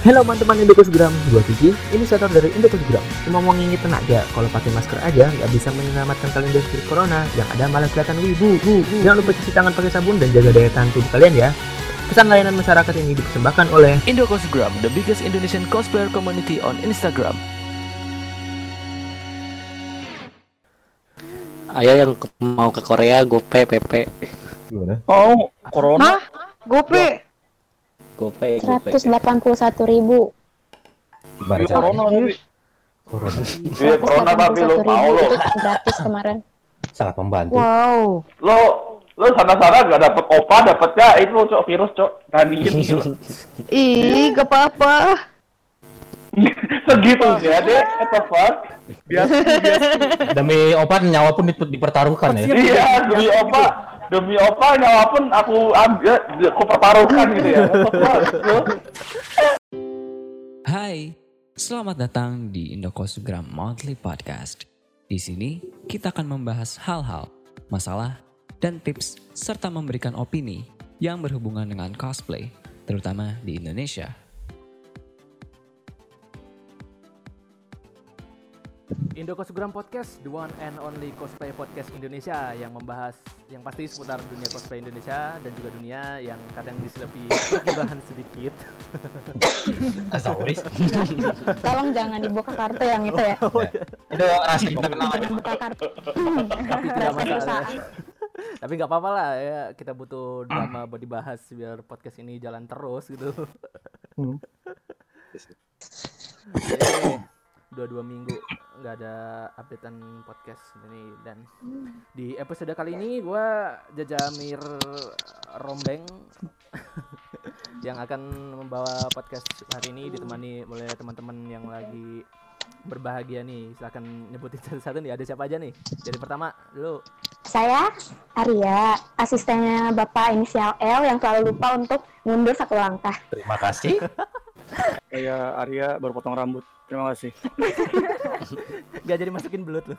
Halo teman-teman Indokosgram, gue Kiki, inisiator dari Indokosgram. Cuma mau nginget tenaga, kalau pakai masker aja nggak bisa menyelamatkan kalian dari virus corona, yang ada malah kelihatan wibu. Bu, bu. Jangan lupa cuci tangan pakai sabun dan jaga daya tahan tubuh kalian ya. Pesan layanan masyarakat ini dipersembahkan oleh Indocosgram, the biggest Indonesian cosplayer community on Instagram. Ayo yang mau ke Korea gope PP Gimana? Oh, corona. Hah? Gope. Gope gope 181 ribu. Gimana Iya, cara? corona tapi. Corona Iya, corona tapi lo 181 mau ribu lo. itu gratis kemarin. sangat membantu. Wow. Lo lo sana-sana gak dapet opa, dapetnya itu cok virus cok. Gitu. Ih, gak apa-apa. Segitu ya deh, what the fuck? Demi obat nyawa pun diper- dipertaruhkan ya. Iya, demi opa, demi opa nyawa pun aku ambil, aku pertaruhkan gitu ya. Hai, selamat datang di Indocosgram Monthly Podcast. Di sini kita akan membahas hal-hal, masalah, dan tips serta memberikan opini yang berhubungan dengan cosplay, terutama di Indonesia. Indokosgram Podcast, the one and only cosplay podcast Indonesia yang membahas yang pasti seputar dunia cosplay Indonesia dan juga dunia yang kadang diselepi kebodohan sedikit. Tolong jangan dibuka kartu yang itu ya. Itu rahasia internal aja. Jangan buka kartu. Tapi tidak Rahasia masalah. Tapi nggak apa-apa lah ya, kita butuh drama buat dibahas biar podcast ini jalan terus gitu. Oke, dua-dua minggu nggak ada updatean podcast ini dan di episode kali ini gua Jajamir Rombeng yang akan membawa podcast hari ini ditemani oleh teman-teman yang lagi berbahagia nih silahkan nyebutin satu-satu nih ada siapa aja nih jadi pertama dulu Saya Arya, asistennya Bapak inisial L yang selalu lupa untuk mundur satu langkah. Terima kasih. Saya Arya baru potong rambut. Terima kasih. nggak jadi masukin belut loh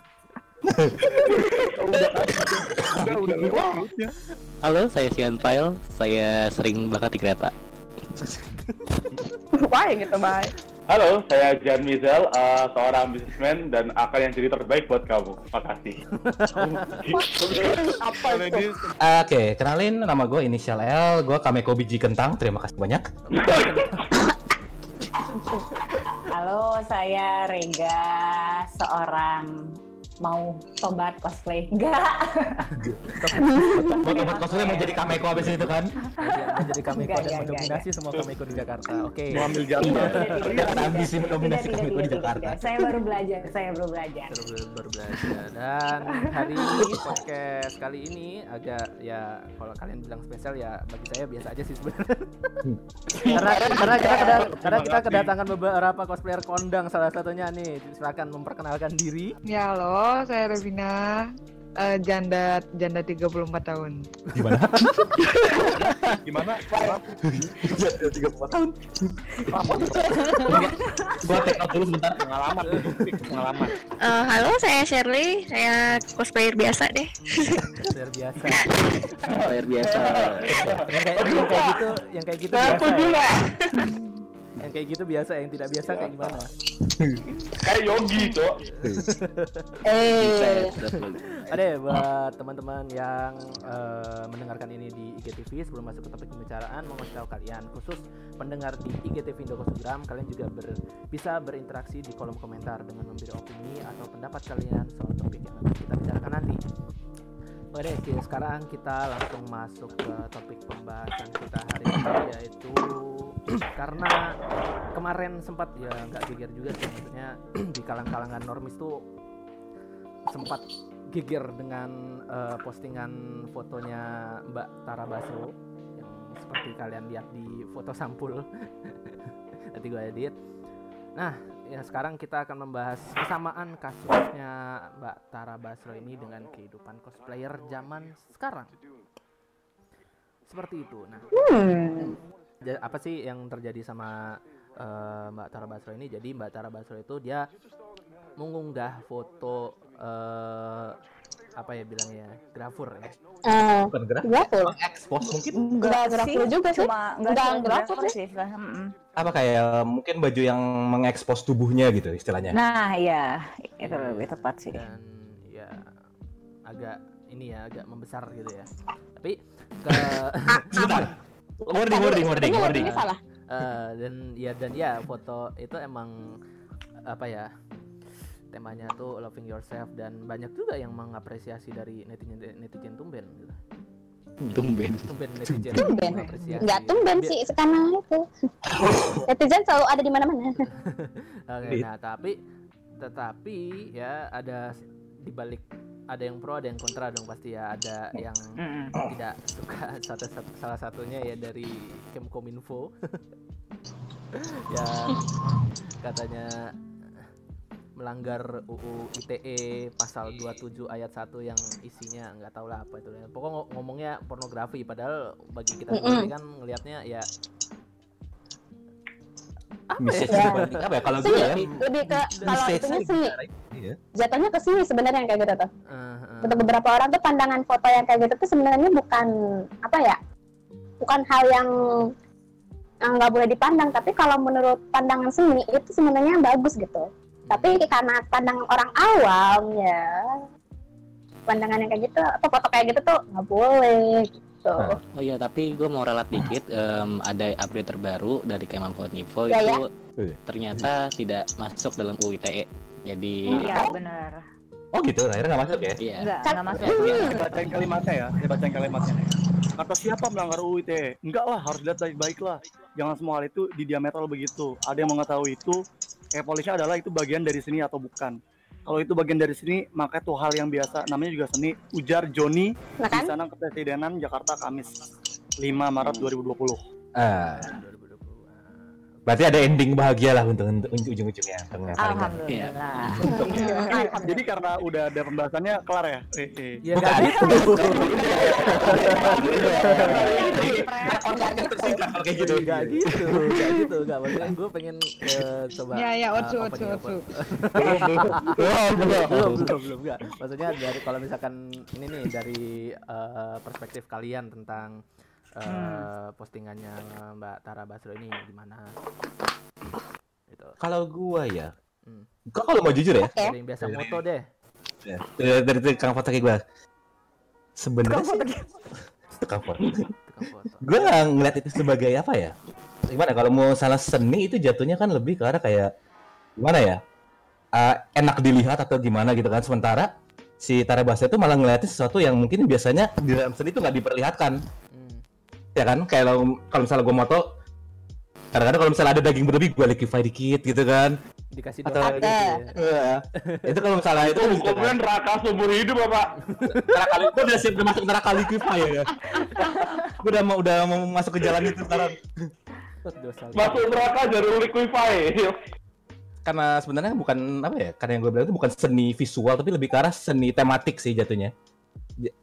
halo saya Sian Pile saya sering bakat di kereta Wah, gitu, bye. Halo, saya Jan Mizel, eh, seorang businessman dan akan yang jadi terbaik buat kamu. Makasih. Apa itu? Oke, kenalin nama gue inisial L, gue Kameko biji kentang. Terima kasih banyak. Halo, saya Rega, seorang mau tobat cosplay. Enggak. Buat obat kosongnya mau jadi Kameko abis itu kan? Dia jadi Kameko dan mendominasi semua Kameko di Jakarta oke Mau ambil jatah. tidak, tidak, Jangan ambisi mendominasi Kameko di Jakarta. Saya baru belajar, saya baru belajar. baru, baru belajar dan hari ini podcast kali ini agak ya kalau kalian bilang spesial ya bagi saya biasa aja sih sebenarnya karena karena kita karena kita kedatangan beberapa cosplayer kondang salah satunya nih silakan memperkenalkan diri Ya, halo, saya Revina. Eh, janda janda 34 tahun. Gimana? Gimana? Gue take note dulu sebentar. Pengalaman, pengalaman. Eh, halo, saya Shirley. Saya cosplayer biasa deh. luar biasa bayar biasa yang kayak, gitu yang kayak gitu biasa ya. Yang kayak gitu biasa yang tidak biasa kayak gimana Kayak Yogi, Cok. Eh, Ada ya buat teman-teman yang eh, mendengarkan ini di IGTV sebelum masuk ke topik pembicaraan mau ngasih tahu kalian khusus pendengar di IGTV Indokosgram kalian juga ber- bisa berinteraksi di kolom komentar dengan memberi opini atau pendapat kalian soal topik yang akan kita bicarakan nanti. Oke, oke, sekarang kita langsung masuk ke topik pembahasan kita hari ini yaitu karena kemarin sempat ya nggak geger juga sih maksudnya di kalang-kalangan normis tuh sempat geger dengan eh, postingan fotonya Mbak Tara Basro yang seperti kalian lihat di foto sampul. Nanti gue edit nah ya sekarang kita akan membahas kesamaan kasusnya Mbak Tara Basro ini dengan kehidupan cosplayer zaman sekarang. Seperti itu. Nah Ja- apa sih yang terjadi sama eh, Mbak Tara Basro ini? Jadi Mbak Tara Basro itu dia mengunggah foto eh, apa ya bilangnya grafur ya Eh, Bukan gerak. grafur. Expose mungkin Enggak grafur juga sih. Cuma enggak grafur grafur sih. apa kayak mungkin baju yang mengekspos tubuhnya gitu istilahnya. Nah, iya, itu lebih tepat sih. dan ya agak ini ya agak membesar gitu ya tapi ke Sebentar. Wording, wording, wording, Ini wording. salah. Eh, dan ya dan ya foto itu emang apa ya temanya tuh loving yourself dan banyak juga yang mengapresiasi dari netizen netizen tumben gitu. Tumben. tumben netizen Tumben. mengapresiasi. Enggak tumben sih sekarang itu. Netizen selalu ada di mana-mana. Oke, nah tapi tetapi ya ada di balik ada yang pro ada yang kontra dong pasti ya ada yang tidak suka satu, satu- salah satunya ya dari Kemkominfo yang katanya melanggar UU ITE pasal 27 ayat 1 yang isinya nggak tahu lah apa itu ya. Pokoknya ngo- ngomongnya pornografi padahal bagi kita sendiri kan ngelihatnya ya Message Ya. apa ya? Kalau gue ya, lebih ke kalau itunya seni. Iya. Jatuhnya ke seni sebenarnya yang kayak gitu tuh. eh, Untuk beberapa orang tuh pandangan foto yang kayak gitu tuh sebenarnya bukan apa ya? Bukan hal yang yang nggak boleh dipandang, tapi kalau menurut pandangan seni itu sebenarnya bagus gitu. Tapi karena pandangan orang awam ya pandangan yang kayak gitu atau foto kayak gitu tuh nggak boleh gitu. Nah. Oh iya, tapi gue mau relat dikit. em, ada update terbaru dari Kemenkominfo Ya, itu Iya. ternyata tidak masuk dalam UU ITE. Jadi Iya, benar. Oh gitu, akhirnya nggak masuk ya? iya. Enggak, Kan- enggak masuk. Hmm. bacain kalimatnya ya, saya bacain kalimatnya. Kata siapa melanggar UU ITE? Enggak lah, harus lihat baik-baik lah. Jangan semua hal itu di diametral begitu. Ada yang mengetahui itu, kayak polisi adalah itu bagian dari seni atau bukan. Kalau itu bagian dari seni, maka itu hal yang biasa. Namanya juga seni. Ujar Joni Nah di kan? sana kepresidenan Jakarta Kamis 5 Maret 2020. Ah, 2020. Berarti ada ending bahagia lah untuk, untuk ujung-ujungnya. paling baik. Alhamdulillah. Jadi karena udah ada pembahasannya kelar ya? Eh, eh. Ya nggak gitu. Kalau kayak gitu. Nggak gitu, nggak gitu, nggak maksudnya gue pengen eh, coba. Ya, ya, Otsu, Otsu, opening Otsu. apa- belum, belum, belum, belum, nggak. Maksudnya dari kalau misalkan ini nih dari eh, perspektif kalian tentang eh, postingannya Mbak Tara Basro ini gimana? Gitu. Kalau gua ya, Hmm. kok kalau mau jujur ya. Dari yang biasa moto deh. ya, dari, dari tukang foto kayak gua, sebenarnya sih tukang foto. Tukang foto. gue ngeliat itu sebagai apa ya gimana kalau mau salah seni itu jatuhnya kan lebih ke arah kayak gimana ya Eh, enak dilihat atau gimana gitu kan sementara si Tara Basro itu malah ngeliatin sesuatu yang mungkin biasanya di dalam seni itu nggak diperlihatkan Hmm. Ya kan kayak kalau kalau misalnya gue moto kadang-kadang kalau misalnya ada daging berlebih gue liquify dikit gitu kan Dikasih Atau- gitu ya. Eh, itu kalau misalnya itu kan gitu Hukumnya kan. neraka seumur hidup bapak. neraka itu udah siap udah masuk neraka liquify ya gue udah mau udah mau masuk ke jalan itu sekarang. Masuk neraka jalur liquify. karena sebenarnya bukan apa ya karena yang gue bilang itu bukan seni visual tapi lebih ke arah seni tematik sih jatuhnya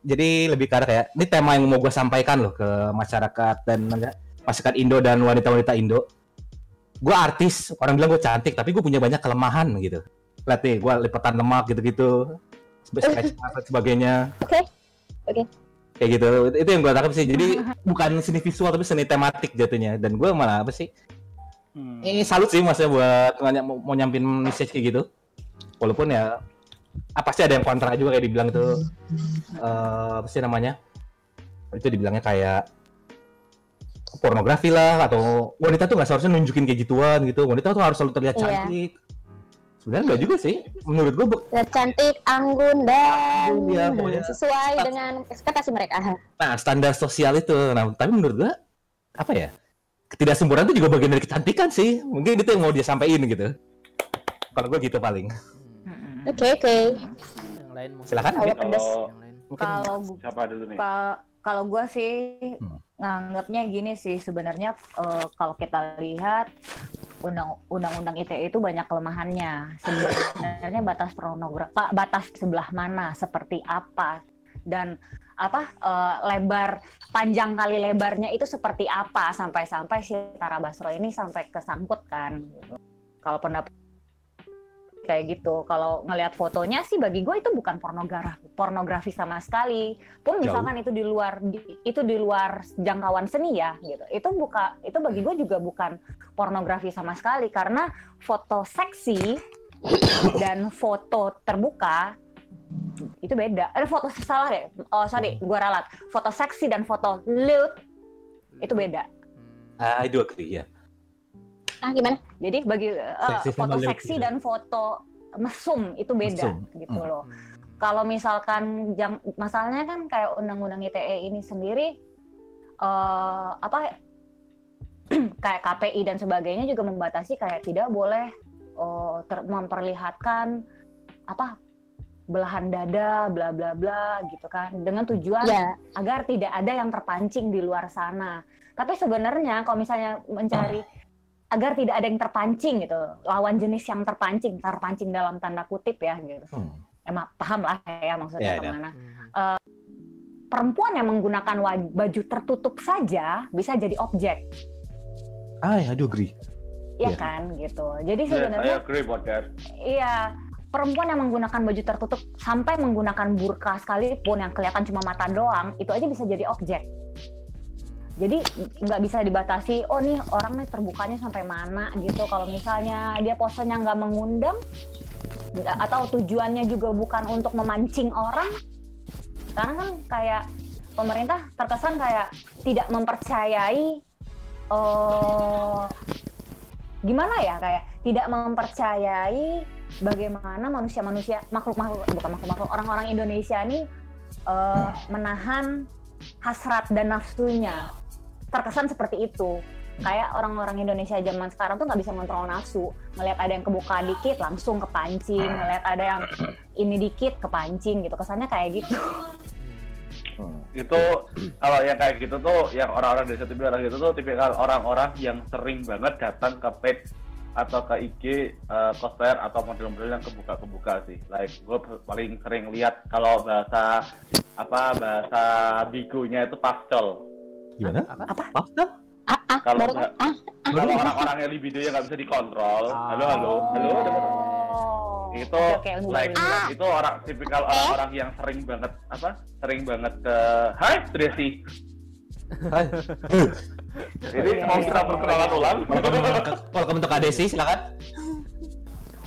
jadi lebih arah kayak ini tema yang mau gue sampaikan loh ke masyarakat dan masyarakat Indo dan wanita-wanita Indo gue artis orang bilang gue cantik tapi gue punya banyak kelemahan gitu lihat nih gue lipatan lemak gitu-gitu sebagainya Oke. Oke. kayak gitu itu yang gue tangkap sih jadi bukan seni visual tapi seni tematik jatuhnya dan gue malah apa sih Hmm. ini salut sih maksudnya buat mau, mau nyampein message kayak gitu walaupun ya ah, pasti ada yang kontra juga kayak dibilang itu eh apa sih namanya? Itu dibilangnya kayak pornografi lah atau wanita tuh nggak seharusnya nunjukin kayak gituan gitu. Wanita tuh harus selalu terlihat Iya. cantik. Sebenarnya enggak juga sih. Menurut gue Dan cantik, anggun dan pokoknya. sesuai dengan ekspektasi mereka. nah standar sosial itu. Nah tapi menurut gue apa ya? Ketidaksempurnaan itu juga bagian dari kecantikan sih. Mungkin itu yang mau dia sampaikan gitu. Kalau gue gitu paling Hmm. Oke oke. Yang lain mungkin. silakan Kalau pedas. Kalau Yang lain. mungkin Kalau gu- siapa dulu nih? Ka- kalau gue sih Hmm. nganggapnya gini sih sebenarnya eh, kalau kita lihat undang undang-undang ITE itu banyak kelemahannya sebenarnya batas pornografi batas sebelah mana seperti apa dan apa eh, lebar panjang kali lebarnya itu seperti apa sampai-sampai si Tara Basro ini sampai kesangkut kan kalau pendapat kayak gitu. Kalau ngelihat fotonya sih bagi gue itu bukan pornografi, pornografi sama sekali. Pun misalkan itu di luar di- itu di luar jangkauan seni ya gitu. Itu buka itu bagi gue juga bukan pornografi sama sekali karena foto seksi dan foto terbuka itu beda. Ada foto salah deh. Oh sorry, gue ralat. Foto seksi dan foto lewd itu beda. I do agree ya. Ah gimana? Jadi bagi uh, Seksi foto seksi gitu. dan foto mesum itu beda Mesum. gitu Hmm. loh. Kalau misalkan jang, masalahnya kan kayak undang-undang ITE ini sendiri eh apa kayak KPI dan sebagainya juga membatasi kayak tidak boleh eh, ter- memperlihatkan apa belahan dada bla bla bla gitu kan dengan tujuan Ya. agar tidak ada yang terpancing di luar sana. Tapi sebenarnya kalau misalnya mencari agar tidak ada yang terpancing gitu, lawan jenis yang terpancing, terpancing dalam tanda kutip ya gitu. Hmm. Emang paham lah ya Ya, maksudnya ya. ke mana. Eh, perempuan yang menggunakan waj- baju tertutup saja bisa jadi objek, Ah, I do agree. ya Iya. kan gitu. Jadi I sebenarnya agree about that. Iya, perempuan yang menggunakan baju tertutup sampai menggunakan burka sekalipun yang kelihatan cuma mata doang, itu aja bisa jadi objek. Jadi nggak bisa dibatasi, oh nih orang nih terbukanya sampai mana gitu. Kalau misalnya dia posenya nggak mengundang, atau tujuannya juga bukan untuk memancing orang, karena kan kayak pemerintah terkesan kayak tidak mempercayai eh gimana ya kayak tidak mempercayai bagaimana manusia-manusia makhluk-makhluk bukan makhluk-makhluk orang-orang Indonesia ini eh, menahan hasrat dan nafsunya terkesan seperti itu. Kayak orang-orang Indonesia zaman sekarang tuh nggak bisa kontrol nafsu. Ngelihat ada yang kebuka dikit langsung kepancing. Ngelihat ada yang ini dikit kepancing gitu. Kesannya kayak gitu. Itu kalau yang kayak gitu tuh yang orang-orang desa tipikal orang gitu tuh tipikal orang-orang yang sering banget datang ke page atau ke IG eh, cosplayer atau model-model yang kebuka-kebuka sih. Like gue paling sering lihat kalau bahasa apa bahasa bigunya itu pastel. Gimana? Apa? Pastel? Ah, ah, Kalau baru nggak- ah, Kalau orang-orang yang libidonya nggak bisa dikontrol, halo halo halo, Oh. itu ilmu like baru. itu orang tipikal orang-orang yang sering banget apa sering banget ke Hai Tracy Hai. jadi mau kita perkenalan ulang Welcome untuk Adesi, silakan.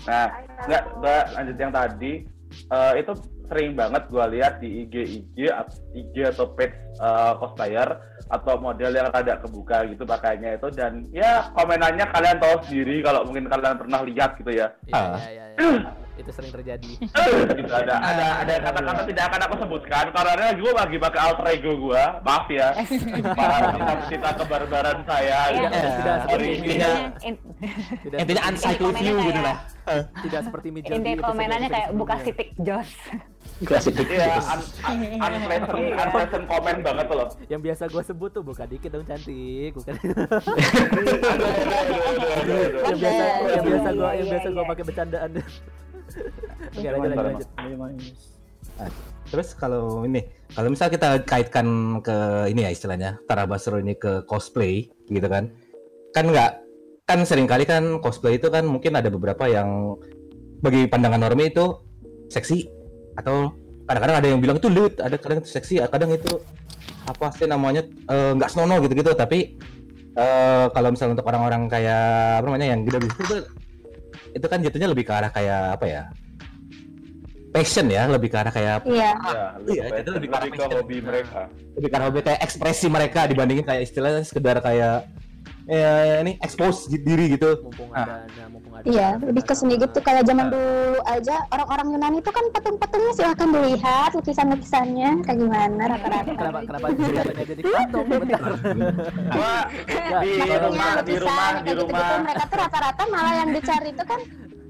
nah nggak nggak lanjut yang tadi eh, itu sering banget gua lihat di IG IG IG atau page eh, cosplayer atau model yang rada kebuka gitu pakainya itu dan ya komenannya kalian tahu sendiri kalau mungkin kalian pernah lihat gitu ya Iya, Ah. iya, iya, iya. Itu sering terjadi. gitu ada ada ada kata-kata tidak akan aku sebutkan karena gue lagi pakai alter ego gue maaf ya maaf cita-cita kebarbaran saya Iya. Eh, tidak seperti Tidak intinya seperti- uncycle view gitu lah. tidak seperti Mijodi. Inti komenannya kayak buka sitik jos. Klasik Iya, un, un, unpleasant, unpleasant comment banget loh. Yang biasa gue sebut tuh buka dikit dong cantik, bukan. yang biasa yang biasa gue yang biasa gue pakai bercandaan. Oke lanjut lanjut lanjut. Terus kalau ini, kalau misal kita kaitkan ke ini ya istilahnya, Tara Basro ini ke cosplay gitu kan. Kan nggak, kan sering kali kan cosplay itu kan mungkin ada beberapa yang bagi pandangan normi itu seksi atau kadang-kadang ada yang bilang itu lewd, ada kadang itu seksi, kadang itu apa sih namanya eh, nggak senonoh gitu-gitu. Tapi eh, kalau misalnya untuk orang-orang kayak apa namanya yang gede itu itu kan jatuhnya lebih ke arah kayak apa ya? Passion ya, lebih ke arah kayak iya. Ya, Iya, lebih, itu lebih lebih, ke ke arah hobi mereka. lebih karena hobi kayak ekspresi mereka dibandingin kayak istilahnya sekedar kayak ya ini expose diri gitu. Mumpung Ah. ada nah, mumpung ada. Iya, lebih ke seni gitu kayak zaman Ah. dulu aja orang-orang Yunani itu kan patung-patungnya silahkan dilihat lukisan-lukisannya kayak gimana rata-rata. Kenapa kenapa jadi patung bentar. Gua di Makanya rumah, di lukisan, rumah, kayak di gitu-gitu, rumah. mereka tuh rata-rata malah yang dicari itu kan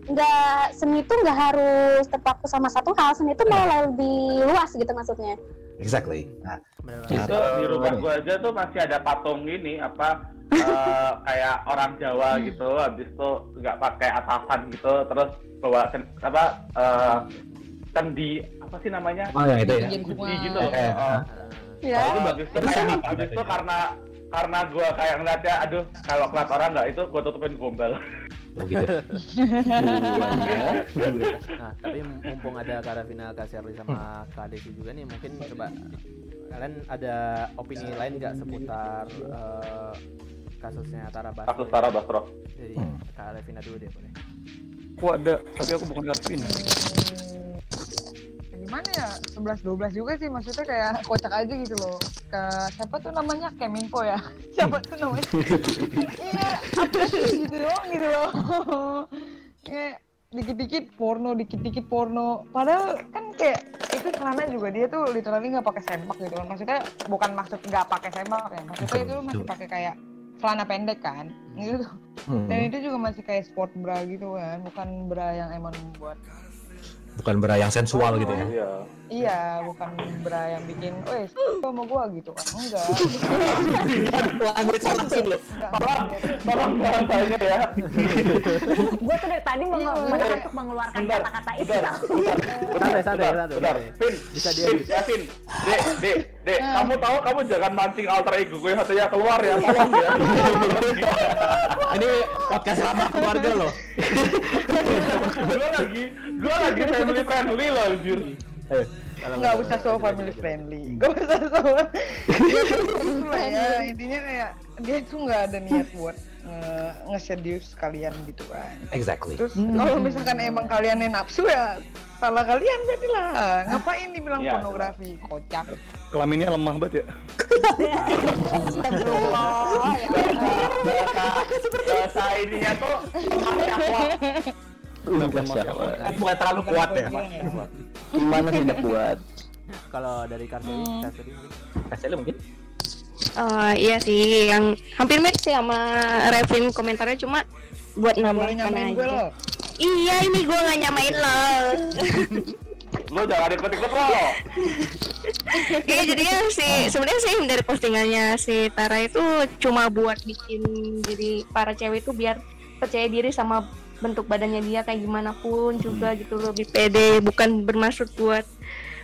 nggak seni itu nggak harus terpaku sama satu hal seni itu malah lebih luas gitu maksudnya Exactly. Nah, Bener Itu di rumah gua aja tuh masih ada patung ini apa eh, kayak orang Jawa gitu, habis itu nggak pakai atasan gitu, terus bawa apa eh, kendi apa sih namanya? oh yang itu ya. Kendi gitu. Eh, Oh. ah. ya Itu bagus tuh kayak habis itu karena karena gua kayak ngeliatnya aduh kalau ngeliat orang nggak itu gua tutupin gombal. Oh, gitu. Nah, tapi mumpung ada Kak Ravina, Kak Sherly sama Kak Desi juga nih, mungkin coba kalian ada opini lain nggak seputar eh, kasusnya Tara Basro? Kasus Tara Basro. Jadi Kak Ravina dulu deh boleh. Aku ada, tapi aku bukan Karvin. Gimana ya 11 12 juga sih maksudnya kayak kocak aja gitu loh. Ke siapa tuh namanya? Keminfo ya? Siapa tuh namanya? Iya gitu doang gitu loh. Kayak dikit-dikit porno dikit-dikit porno. Padahal kan kayak itu celana juga dia tuh literally nggak pakai sempak gitu kan maksudnya bukan maksud nggak pakai sempak ya. Maksudnya itu masih pakai kayak celana pendek kan gitu. Hmm. dan itu juga masih kayak sport bra gitu kan bukan bra yang emang buat Bukan bera yang sensual gitu ya. Iya. Iya, bukan bra yang bikin, oh sama gua gitu kan. Enggak. Loh. Tolong bahasanya ya. Gue tuh dari tadi mau untuk mengeluarkan kata-kata itu. Santai, santai, santai. Vin, Bisa diedit. ya Vin. Dek, dek, dek. Kamu tahu kamu jangan mancing alter ego gue hatinya keluar ya, tolong ya. Ini podcast lama keluarga loh. gue lagi, gue lagi family friendly loh, anjir. Nggak usah so family friendly. Nggak usah so. Ya, ya, intinya kayak dia tuh nggak ada niat buat nge- nge-seduce kalian gitu kan. Exactly. Terus kalau misalkan emang kalian yang nafsu ya salah kalian berarti lah. Ngapain dibilang Iya. pornografi? Kocak. Kelaminnya lemah banget ya. Bahasa ininya tuh Kan bukan terlalu kuat ya. Gimana tidak buat? Kalau dari Kak Sherly, Hmm. Kak Sherly mungkin? Oh iya sih, yang hampir mirip sih sama Revin komentarnya cuma buat nambahkan aja. Iya ini gue nggak nyamain lo. lo jangan ikut-ikut lo. Iya jadinya si sebenarnya sih dari postingannya si Tara itu cuma buat bikin jadi para cewek itu biar percaya diri sama bentuk badannya dia kayak gimana pun juga gitu lebih pede bukan bermaksud buat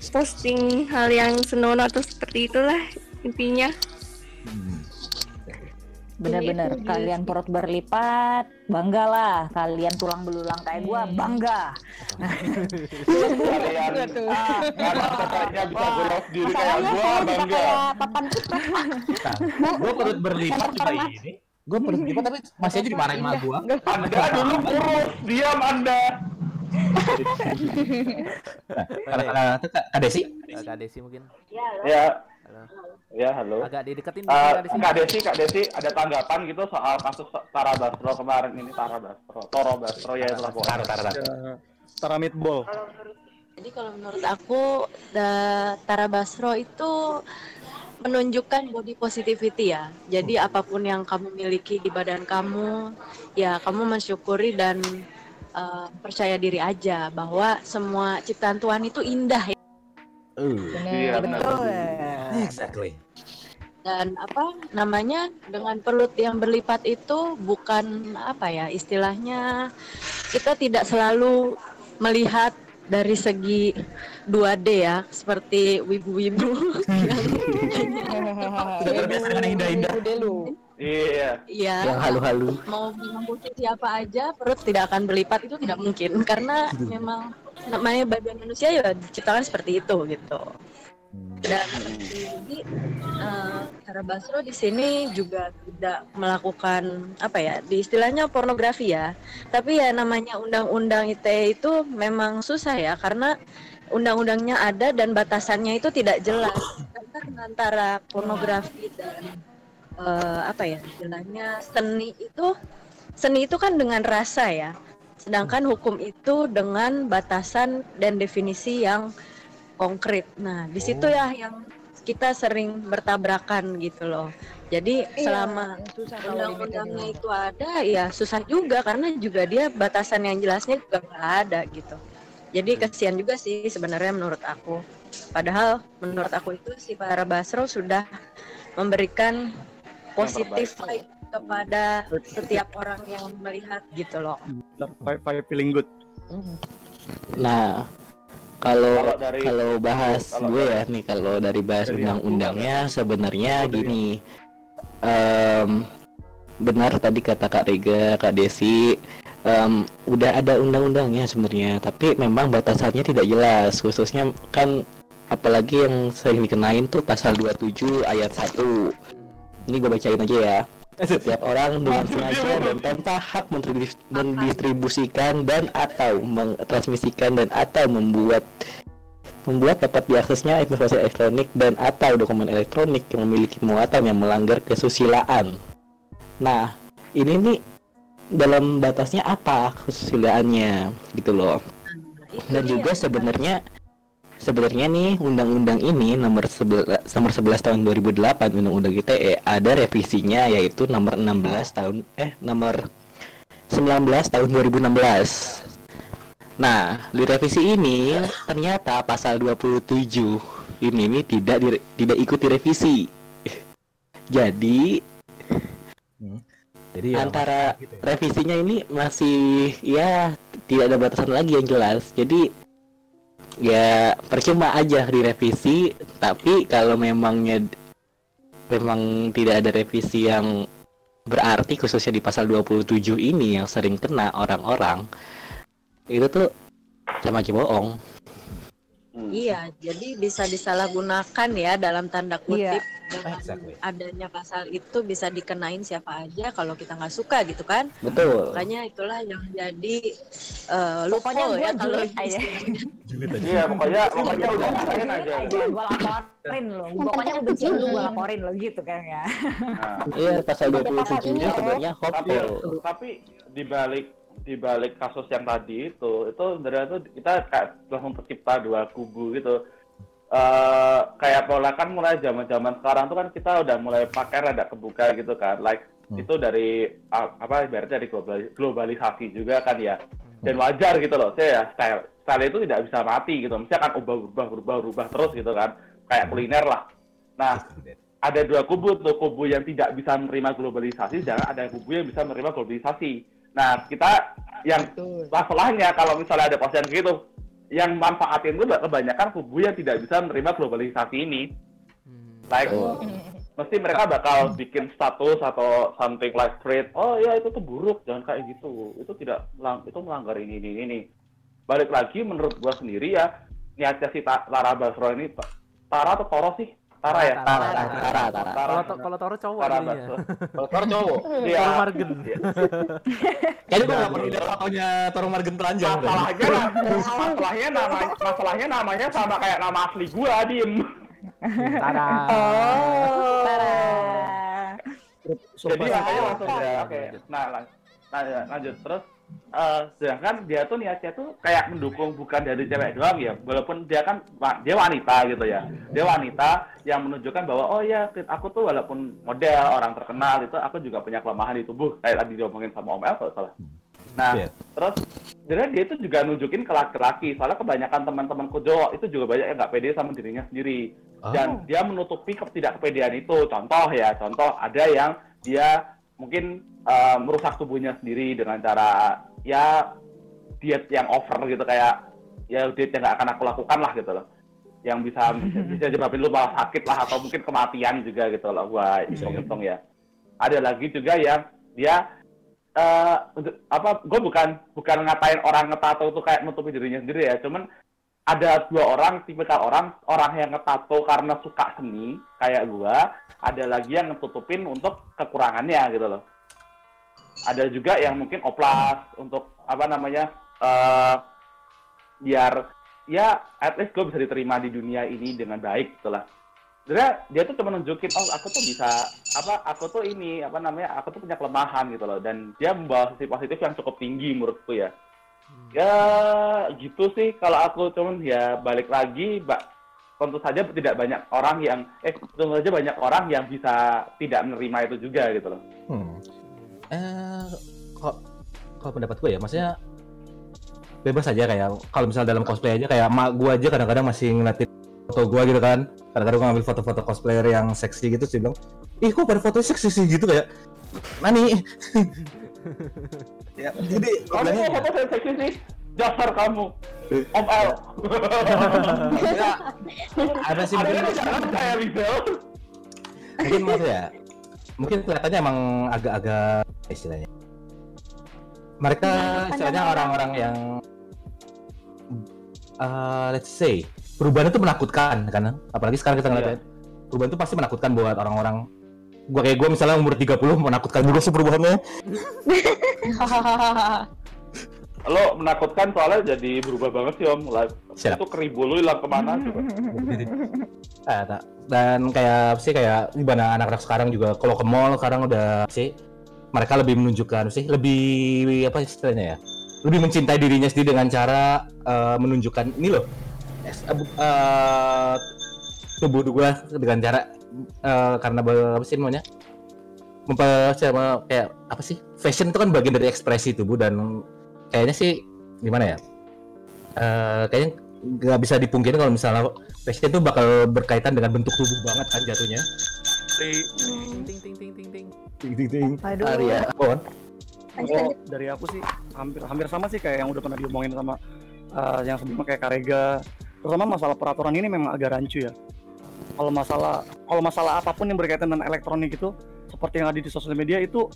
posting hal yang senonoh atau seperti itulah intinya Bener-bener Itu dia kalian sih. perut berlipat, banggalah. Kalian tulang belulang kayak gua, bangga. Kalian ah, katanya bisa diri kayak gua bangga. kayak papan putih. Gue perut berlipat juga ini. Gue perut berlipat tapi masih aja dimarahin sama gue. Anda dulu kurus, diam Anda. Kalau kalau itu Kak Desi. Eh, Kak Desi mungkin? Ya, Halo. ya halo. Agak dideketin Eh, dikit, Kak Desi. Kak Desi, Kak Desi, ada tanggapan gitu soal kasus Tara Basro kemarin ini Tara Basro, Toro Basro ya itulah Taruh, pokoknya. taruh, taruh. Ya, Tara meatball. Jadi kalau menurut aku da- Tara Basro itu menunjukkan body positivity ya. Jadi apa pun yang kamu miliki di badan kamu, ya kamu mensyukuri dan uh, percaya diri aja bahwa semua ciptaan Tuhan itu indah ya. Iya, Bener, benar. betul. Exactly. dan apa namanya dengan perut yang berlipat itu bukan apa ya istilahnya kita tidak selalu melihat dari segi 2D ya seperti wibu-wibu Sudah biasa dengan indah-indah. Iya. Iya. Yang halu-halu. Mau membuat siapa aja perut tidak akan berlipat itu tidak mungkin karena memang namanya badan manusia ya diciptakan seperti itu gitu. Dan jadi eh, Tara Basro di sini juga tidak melakukan apa ya, di istilahnya pornografi ya. Tapi ya namanya undang-undang ITE itu memang susah ya karena undang-undangnya ada dan batasannya itu tidak jelas. Karena antara pornografi dan eh, apa ya istilahnya seni itu seni itu kan dengan rasa ya sedangkan hukum itu dengan batasan dan definisi yang konkret. Nah di situ ya yang kita sering bertabrakan gitu loh. Jadi Iya, selama undang-undangnya dibedain. itu ada ya susah juga karena juga dia batasan yang jelasnya juga nggak ada gitu. Jadi kasihan juga sih sebenarnya menurut aku. Padahal menurut aku itu si para Basro sudah memberikan positif vibe kepada setiap orang yang melihat gitu loh. Five feeling good. Nah, kalau Kalau dari- kalau bahas kalau gue ya nih kalau dari bahas undang-undangnya sebenarnya Oh, dari gini. Em, benar tadi kata Kak Rega, Kak Desi, em, udah ada undang-undangnya sebenarnya, tapi memang batasannya tidak jelas, khususnya kan apalagi yang sering dikenain tuh pasal 27 ayat 1. Ini gue bacain aja ya. Setiap orang dengan sengaja dan tanpa hak mendistribusikan dan atau mentransmisikan dan atau membuat membuat dapat diaksesnya informasi elektronik dan atau dokumen elektronik yang memiliki muatan yang melanggar kesusilaan. Nah, ini nih dalam batasnya apa kesusilaannya gitu loh. Dan juga sebenarnya sebenarnya nih undang-undang ini nomor 11 nomor 11 tahun 2008 undang-undang ITE ada revisinya yaitu nomor 16 tahun eh nomor 19 tahun 2016. Nah, di revisi ini ternyata pasal 27 ini nih tidak dire- tidak ikut direvisi. Jadi Jadi ya, antara revisinya ini masih ya tidak ada batasan lagi yang jelas. Jadi ya percuma aja direvisi, tapi kalau memangnya memang tidak ada revisi yang berarti khususnya di pasal 27 ini yang sering kena orang-orang itu tuh sama aja bohong. Iya, jadi bisa disalahgunakan ya dalam tanda kutip Iya. dengan Exactly. adanya pasal itu bisa dikenain siapa aja kalau kita nggak suka gitu kan? Betul. Makanya itulah yang jadi uh, Pokoknya loophole ya kalau julid aja. Iya, pokoknya pokoknya udah ngapain aja. gue laporin lo pokoknya benci lu gue laporin lo gitu kan ya Nah, Iya, pasal 27 ini sebenarnya tapi hopeful. tapi di balik di balik kasus yang tadi itu itu sebenarnya tuh kita kayak langsung tercipta dua kubu gitu. Eh kayak pola kan mulai zaman zaman sekarang tuh kan kita udah mulai pakai rada kebuka gitu kan. Like itu dari apa ibaratnya dari global- globalisasi juga kan ya. Dan wajar gitu loh saya ya style style itu tidak bisa mati gitu. Mesti akan ubah ubah berubah berubah terus gitu kan. Kayak kuliner lah. Nah ada dua kubu tuh kubu yang tidak bisa menerima globalisasi dan ada kubu yang bisa menerima globalisasi nah kita yang masalahnya kalau misalnya ada kayak gitu yang manfaatin itu kebanyakan kubu yang tidak bisa menerima globalisasi ini. Like mesti mereka bakal bikin status atau something like threat oh ya itu tuh buruk jangan kayak gitu. Itu tidak melang- itu melanggar ini ini ini. Balik lagi menurut gua sendiri ya niatnya si Ta- Lara Basro ini Tara atau Toro sih Tara ya Tara, Tara, Tara, Tara. Kalau Toro cowok Tara Kalau Toro cowok. Iya. Toro Margen. Kayaknya gue gak pernah lihat fotonya Toro Margen teranjang. udah. masalahnya masalahnya nama masalahnya namanya sama kayak nama asli gua diem Tara. oh jadi Sumpah, makanya langsung ya oke nah nah, ya, lanjut terus eh, sedangkan dia tuh niatnya tuh kayak mendukung bukan dari cewek doang ya. Walaupun dia kan dia wanita gitu ya. Dia wanita yang menunjukkan bahwa oh ya aku tuh walaupun model orang terkenal itu aku juga punya kelemahan di tubuh. Kayak tadi diomongin sama Om El kalau salah. Nah Iya. terus sebenarnya dia itu juga nunjukin ke laki-laki. Soalnya kebanyakan teman-temanku cowok itu juga banyak yang nggak pede sama dirinya sendiri. Dan dia menutupi ketidakpedean itu. Contoh ya contoh ada yang dia mungkin eh, merusak tubuhnya sendiri dengan cara ya diet yang over gitu kayak ya diet yang nggak akan aku lakukan lah gitu loh. Yang bisa bisa nyebabin lu malah sakit lah atau mungkin kematian juga gitu loh gua hitung-hitung ya. Ada lagi juga yang dia eh untuk- apa gue bukan bukan ngatain orang ngetato itu kayak nutupi dirinya sendiri ya. Cuman ada dua orang tipikal orang orang yang ngetato karena suka seni kayak gua. Ada lagi yang ngetutupin untuk kekurangannya gitu loh. Ada juga yang mungkin oplas untuk apa namanya eh biar ya at least gue bisa diterima di dunia ini dengan baik gitu lah. Sebenarnya dia tuh cuma nunjukin oh aku tuh bisa apa aku tuh ini apa namanya aku tuh punya kelemahan gitu loh. Dan dia membawa sisi positif yang cukup tinggi menurutku ya ya gitu sih kalau aku cuman ya balik lagi mbak tentu saja tidak banyak orang yang eh tentu saja banyak orang yang bisa tidak menerima itu juga gitu loh Hmm. Eh, kok kalau pendapat gue ya, maksudnya bebas aja kayak kalau misal dalam cosplay aja kayak mak gue aja kadang-kadang masih ngeliatin foto gue gitu kan. Kadang-kadang gue ngambil foto-foto cosplayer yang seksi gitu sih bilang, ih kok pada fotonya seksi sih gitu kayak, nani. ya, jadi kamu kok foto saya seksi sih? Dasar kamu. Om El ya, ada sih ada mungkin, yang jangan kayak Rizal. Mungkin maksudnya, mungkin kelihatannya emang agak-agak istilahnya. Mereka Menakutkan istilahnya orang. orang-orang yang uh, let's say perubahan itu menakutkan kan? Apalagi sekarang kita ngeliat Iya. ya, perubahan itu pasti menakutkan buat orang-orang gua kayak gua misalnya umur 30 menakutkan juga sih perubahannya Lo menakutkan soalnya jadi berubah banget sih om. Live Siap. itu keribu lo hilang ke mana coba? Ah, tak. dan kayak sih kayak gimana anak-anak sekarang juga kalau ke mall sekarang udah sih mereka lebih menunjukkan sih lebih apa istilahnya ya lebih mencintai dirinya sendiri dengan cara eh, menunjukkan ini loh es- bu- tubuh gue dengan cara eh, karena apa sih namanya memper sama kayak apa sih fashion itu kan bagian dari ekspresi tubuh dan kayaknya sih gimana ya Eh, kayaknya nggak bisa dipungkiri kalau misalnya fashion itu bakal berkaitan dengan bentuk tubuh banget kan jatuhnya Dari, Ting ting ting ting ting ting. ting ting ting Aduh. Arya Bon. oh, dari aku sih hampir hampir sama sih kayak yang udah pernah diomongin sama uh, yang sebelumnya kayak Karega. Terutama masalah peraturan ini memang agak rancu ya. Kalau masalah kalau masalah apa pun yang berkaitan dengan elektronik itu seperti yang ada di sosial media itu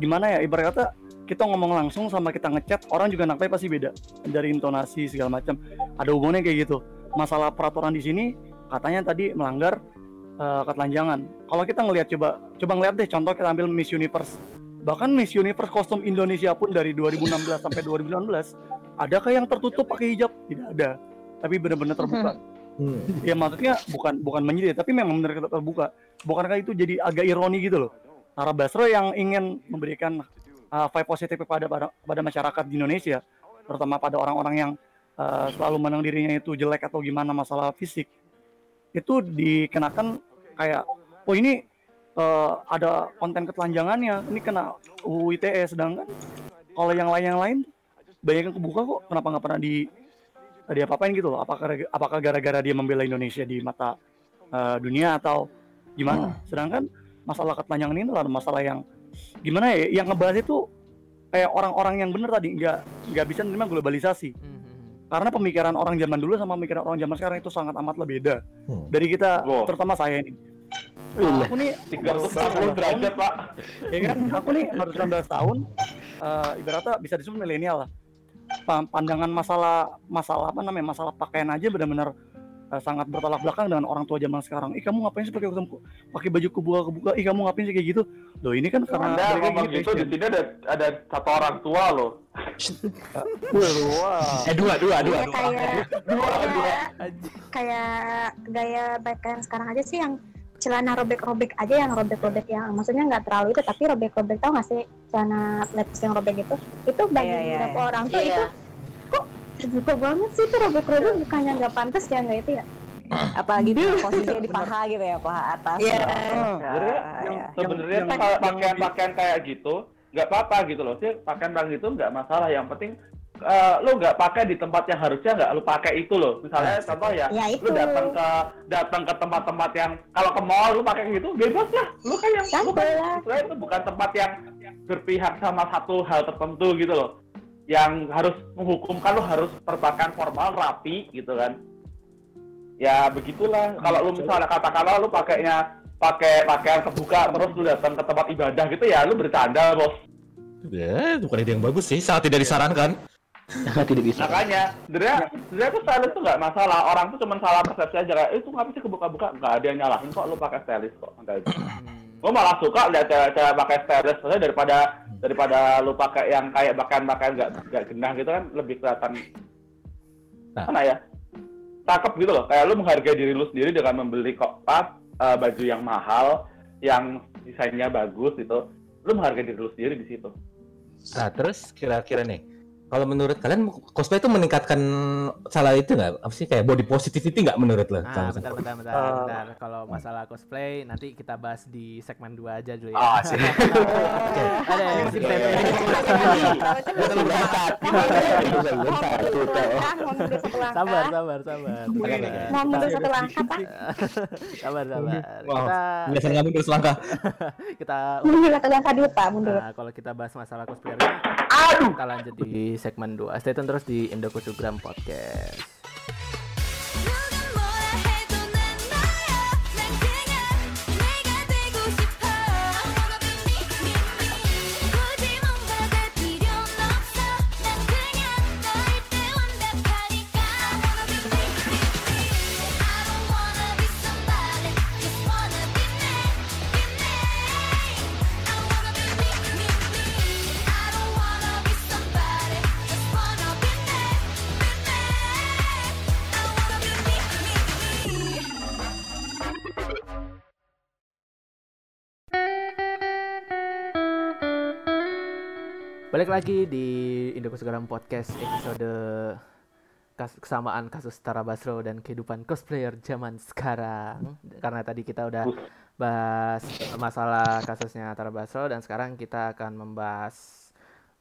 gimana ya? Ibarat kata kita ngomong langsung sama kita ngechat orang juga nangkepnya pasti beda. Dari intonasi segala macam. Ada hubungannya kayak gitu. Masalah peraturan di sini katanya tadi melanggar uh, ketelanjangan. Kalau kita ngelihat coba coba ngeliat deh contoh kita ambil Miss Universe. Bahkan Miss Universe kostum Indonesia pun dari 2016 sampai 2019 adakah yang tertutup pakai hijab? Tidak ada. Tapi benar-benar terbuka ya maksudnya bukan bukan menyedih tapi memang benar terbuka. Bukankah itu jadi agak ironi gitu loh? Tara Basro yang ingin memberikan uh, vibe positif kepada pada, pada masyarakat di Indonesia terutama pada orang-orang yang uh, selalu menang dirinya itu jelek atau gimana masalah fisik itu dikenakan kayak oh ini uh, ada konten ketelanjangannya ini kena UU ITE sedangkan. Kalau yang lain yang lain banyak yang kebuka kok. Kenapa nggak pernah di di apa-apain gitu loh. Apakah apakah gara-gara dia membela Indonesia di mata uh, dunia atau gimana? Sedangkan masalah ketelanjangan ini adalah masalah yang gimana ya yang ngebahas itu kayak orang-orang yang bener tadi. Nggak nggak bisa menerima globalisasi. Karena pemikiran orang zaman dulu sama pemikiran orang zaman sekarang itu sangat amatlah beda. Dari kita Wow. terutama saya ini Iya. aku nih 360 derajat pak. ya kan? Aku nih baru 19 tahun eh, ibaratnya bisa disebut milenial lah pandangan masalah masalah apa namanya masalah pakaian aja benar-benar eh, sangat bertolak belakang dengan orang tua zaman sekarang. Ih kamu ngapain sih pakai pakai baju kebuka kebuka ih kamu ngapain sih kayak gitu? Loh ini kan karena Anda mereka ngomong gitu di sini ada ada satu orang tua loh. Wah. eh dua dua dua Iya, kayak kayak kayak gaya pakaian sekarang aja sih yang celana robek-robek aja yang robek-robek yang maksudnya nggak terlalu itu tapi robek-robek tau nggak sih? Celana levis yang robek itu. Itu bagi Iya, iya, beberapa iya. orang tuh Iya. itu kok terbuka banget sih itu robek-robek? Bukannya nggak pantas ya nggak itu ya? Apalagi di posisinya di paha gitu ya paha atas. Iya. Ya, Sebenarnya ya. sebenarnya kalau pakaian-pakaian kayak gitu nggak apa-apa gitu loh. Sih pakaian kayak gitu nggak masalah. Yang penting eh, lu nggak pakai di tempat yang harusnya nggak lu pakai itu loh. Misalnya contoh ya, Ya, lu itu. datang ke datang ke tempat-tempat yang kalau ke mall lu pakai gitu bebas lah. Lu kan yang lu kan sebenarnya itu bukan tempat yang berpihak sama satu hal tertentu gitu loh. Yang harus menghukumkan lu harus berpakaian formal rapi gitu kan. Ya begitulah. Kalau lu misalnya katakanlah lu pakainya pakai pakaian kebuka terus lu datang ke tempat ibadah gitu ya lu bercanda bos. Ya bukan ide yang bagus sih. Sangat tidak disarankan tidak bisa. makanya sebenarnya sebenarnya tuh stylist tuh nggak masalah. Orang tuh cuma salah persepsi aja. Kayak "Eh, itu ngapa sih kebuka-buka? Nggak ada yang nyalahin kok lu pakai stylist kok. Enggak itu gue malah suka lihat cewek-cewek pakai stylist. Soalnya daripada daripada lu pakai yang kayak pakaian-pakaian nggak nggak genah gitu kan lebih kelihatan. Nah. mana ya? Cakep gitu loh. Kayak lu menghargai diri lu sendiri dengan membeli kok pas eh, baju yang mahal yang desainnya bagus gitu. Lu menghargai diri lu sendiri di situ. Nah terus kira-kira nih kalau menurut kalian cosplay itu meningkatkan salah itu nggak? Apa sih kayak body positivity nggak menurut lo? Ah, bentar, bentar, bentar, Eh, bentar. Kalau masalah cosplay nanti kita bahas di segmen 2 aja dulu ya. Ah, sih. Ada yang masih Iya, Sabar, sabar, sabar. Mau mundur satu langkah pak Sabar, sabar. Kita biasa kamu terus langkah. kita mundur satu langkah dulu pak mundur. Nah, kalau kita bahas masalah cosplay kita lanjut di segmen 2. Stay tune terus di Indo Kusugram Podcast. Lagi di Indo Kesegaran Podcast episode kesamaan kasus Tara Basro dan kehidupan cosplayer zaman sekarang. Karena tadi kita udah bahas masalah kasusnya Tara Basro dan sekarang kita akan membahas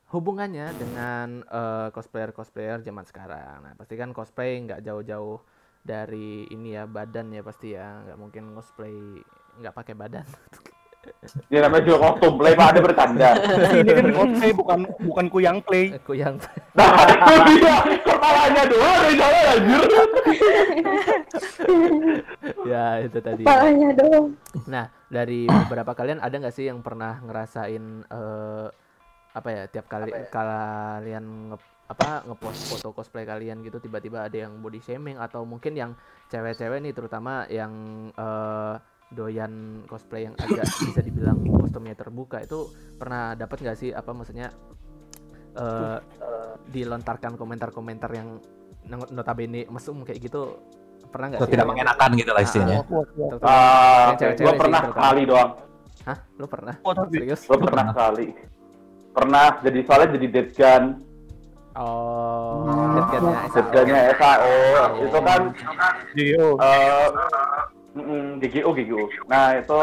hubungannya dengan eh, cosplayer-cosplayer zaman sekarang. Nah, pasti kan cosplay nggak jauh-jauh dari ini ya badan ya pasti ya, nggak mungkin cosplay nggak pakai badan. Ini namanya juga kostum play Pak, ada bercanda. Ini kan cosplay bukan bukan kuyang play. Kuyang. Nah, itu dia. Kepalanya doang dari sana anjir. ya itu tadi. Kepalanya doang. Nah dari beberapa kalian ada nggak sih yang pernah ngerasain eh, apa ya tiap kali kalian nge, apa ngepost foto cosplay kalian gitu tiba-tiba ada yang body shaming atau mungkin yang cewek-cewek nih terutama yang eh, doyan cosplay yang agak bisa dibilang kostumnya terbuka itu pernah dapat nggak sih apa maksudnya eh, dilontarkan komentar-komentar yang notabene mesum kayak gitu pernah nggak sih tidak mengenakan gitu lah Ah, istilahnya. terutama Ah, yang oke. cewek-cewek Gua sih pernah terutama. sekali doang. Hah? Lu pernah? Oh, Serius? Gue pernah sekali. Pernah jadi soalnya jadi dead gun. Oh, deadgunnya SAO. Deadgunnya SAO. Itu kan eh GGO GGO. Nah itu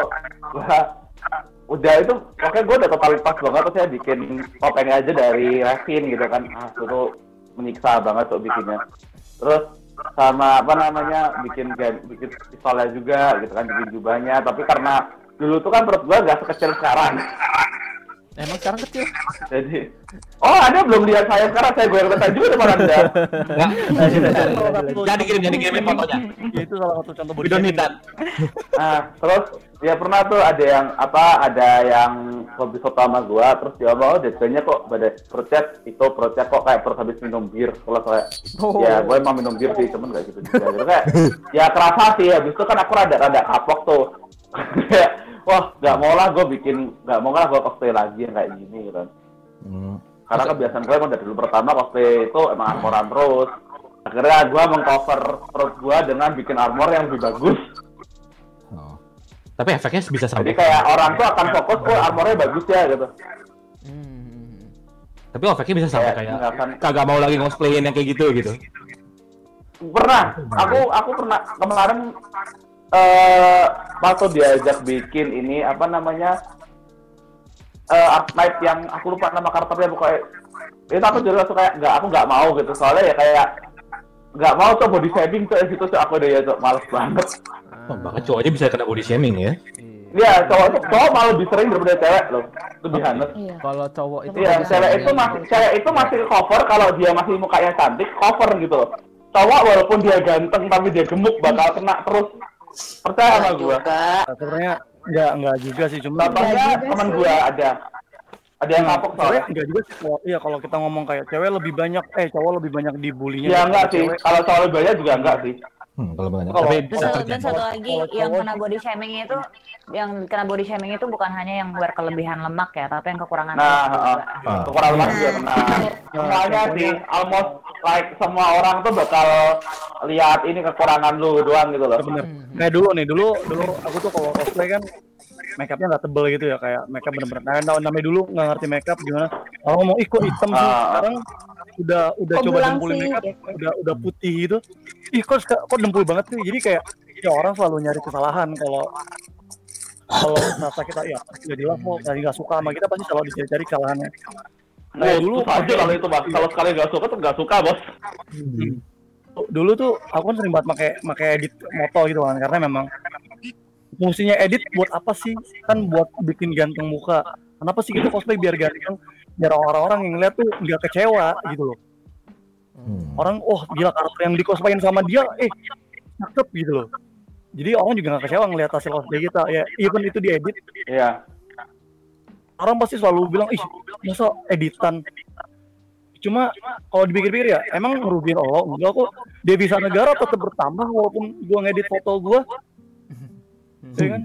udah itu pokoknya gue udah totalitas banget terus saya bikin topengnya aja dari resin gitu kan. Ah itu menyiksa banget tuh bikinnya. Terus sama apa namanya bikin gan- bikin pistolnya juga gitu kan bikin jubahnya. Tapi karena dulu tuh kan perut gua gak sekecil sekarang Emang sekarang kecil? jadi oh ada belum lihat saya sekarang saya goyang letak juga depan anda Jangan dikirim, jangan dikirimin fotonya. Itu salah satu contoh body shaming. Nah, terus ya pernah tuh ada yang apa ada yang hobi foto sama gua terus dia mau desainnya kok pada perutnya itu perutnya kok kayak perut habis minum bir kalau saya Oh. ya gue emang minum bir sih cuman gak gitu juga gitu kayak ya kerasa sih habis itu kan aku rada rada kapok tuh wah nggak mau lah gue bikin nggak mau lah gue cosplay lagi yang kayak gini gitu kan Hmm. karena kebiasaan gue emang dari dulu pertama cosplay itu emang armoran terus akhirnya gue mengcover perut gue dengan bikin armor yang lebih bagus Oh. Tapi efeknya bisa Jadi sampai. kayak orang tuh akan fokus, oh armornya bagus ya gitu. Tapi efeknya bisa sampai Kayak kayak akan- kagak mau lagi ngosplayin yang kayak gitu gitu. Pernah, aku aku pernah kemarin eh waktu diajak bikin ini apa namanya eh art night yang aku lupa nama karakternya pokoknya. Itu aku juga langsung kayak nggak aku nggak mau gitu. Soalnya ya kayak nggak mau tuh body shaming tuh gitu. Tuh aku udah ya tuh males banget. Oh, bahkan cowok aja bisa kena body shaming ya. Iya, cowok tuh cowok malah lebih sering daripada cewek loh lebih hangat Kalau cowok itu Iya, cewek itu masih cewek itu masih cover kalau dia masih mukanya cantik, cover gitu loh. Cowok walaupun dia ganteng tapi dia gemuk bakal kena terus. Percaya sama gua. Nah, Sebenarnya enggak enggak juga sih cuma Contohnya teman gua ada. Ada yang kapok Sebenarnya soalnya. enggak juga sih kalau iya kalau kita ngomong kayak cewek lebih banyak eh cowok lebih banyak dibulinya Ya enggak sih. Kalau soal banyak juga enggak sih. Hmm, kalau banyak. Tapi Dan bisa dan satu lagi Kalau yang cowok kena body shaming itu yang kena body shaming itu bukan hanya yang berkelebihan lemak ya, tapi yang kekurangan Nah, lemak heeh. juga. Ah. kekurangan lemak juga kena. Semuanya sih, almost like semua orang tuh bakal lihat ini kekurangan lu doang gitu loh. bener kayak dulu nih dulu dulu aku tuh kalau cosplay kan make upnya nggak tebel gitu ya kayak make up bener-bener nah, nah, namanya dulu nggak ngerti make up gimana kalau ngomong ih kok hitam sih Ah. sekarang udah udah Kok coba belang dempulin sih, make up gitu. udah udah putih gitu ih kok kok dempul banget sih? Jadi kayak ya orang selalu nyari kesalahan kalau kalau merasa kita ya jadilah kok tadi nggak suka sama kita pasti selalu dicari-cari kesalahannya. Nah, dulu aja kalau itu mas, kalau sekali nggak suka tuh nggak suka bos. dulu tuh aku kan sering banget pakai pakai edit moto gitu kan karena memang fungsinya edit buat apa sih? Kan buat bikin ganteng muka. Kenapa sih gitu cosplay biar ganteng? Biar orang-orang yang ngeliat tuh nggak kecewa gitu loh Hmm. orang oh gila karakter yang di cosplayin sama dia eh cakep gitu loh. Jadi orang juga nggak kecewa ngeliat hasil cosplay kita ya even itu diedit. Iya. orang pasti selalu bilang ih masa editan? Cuma kalau dipikir-pikir ya emang ngerugiin lo enggak kok. Devisa negara tetap bertambah walaupun gua ngedit foto gua. Ya kan?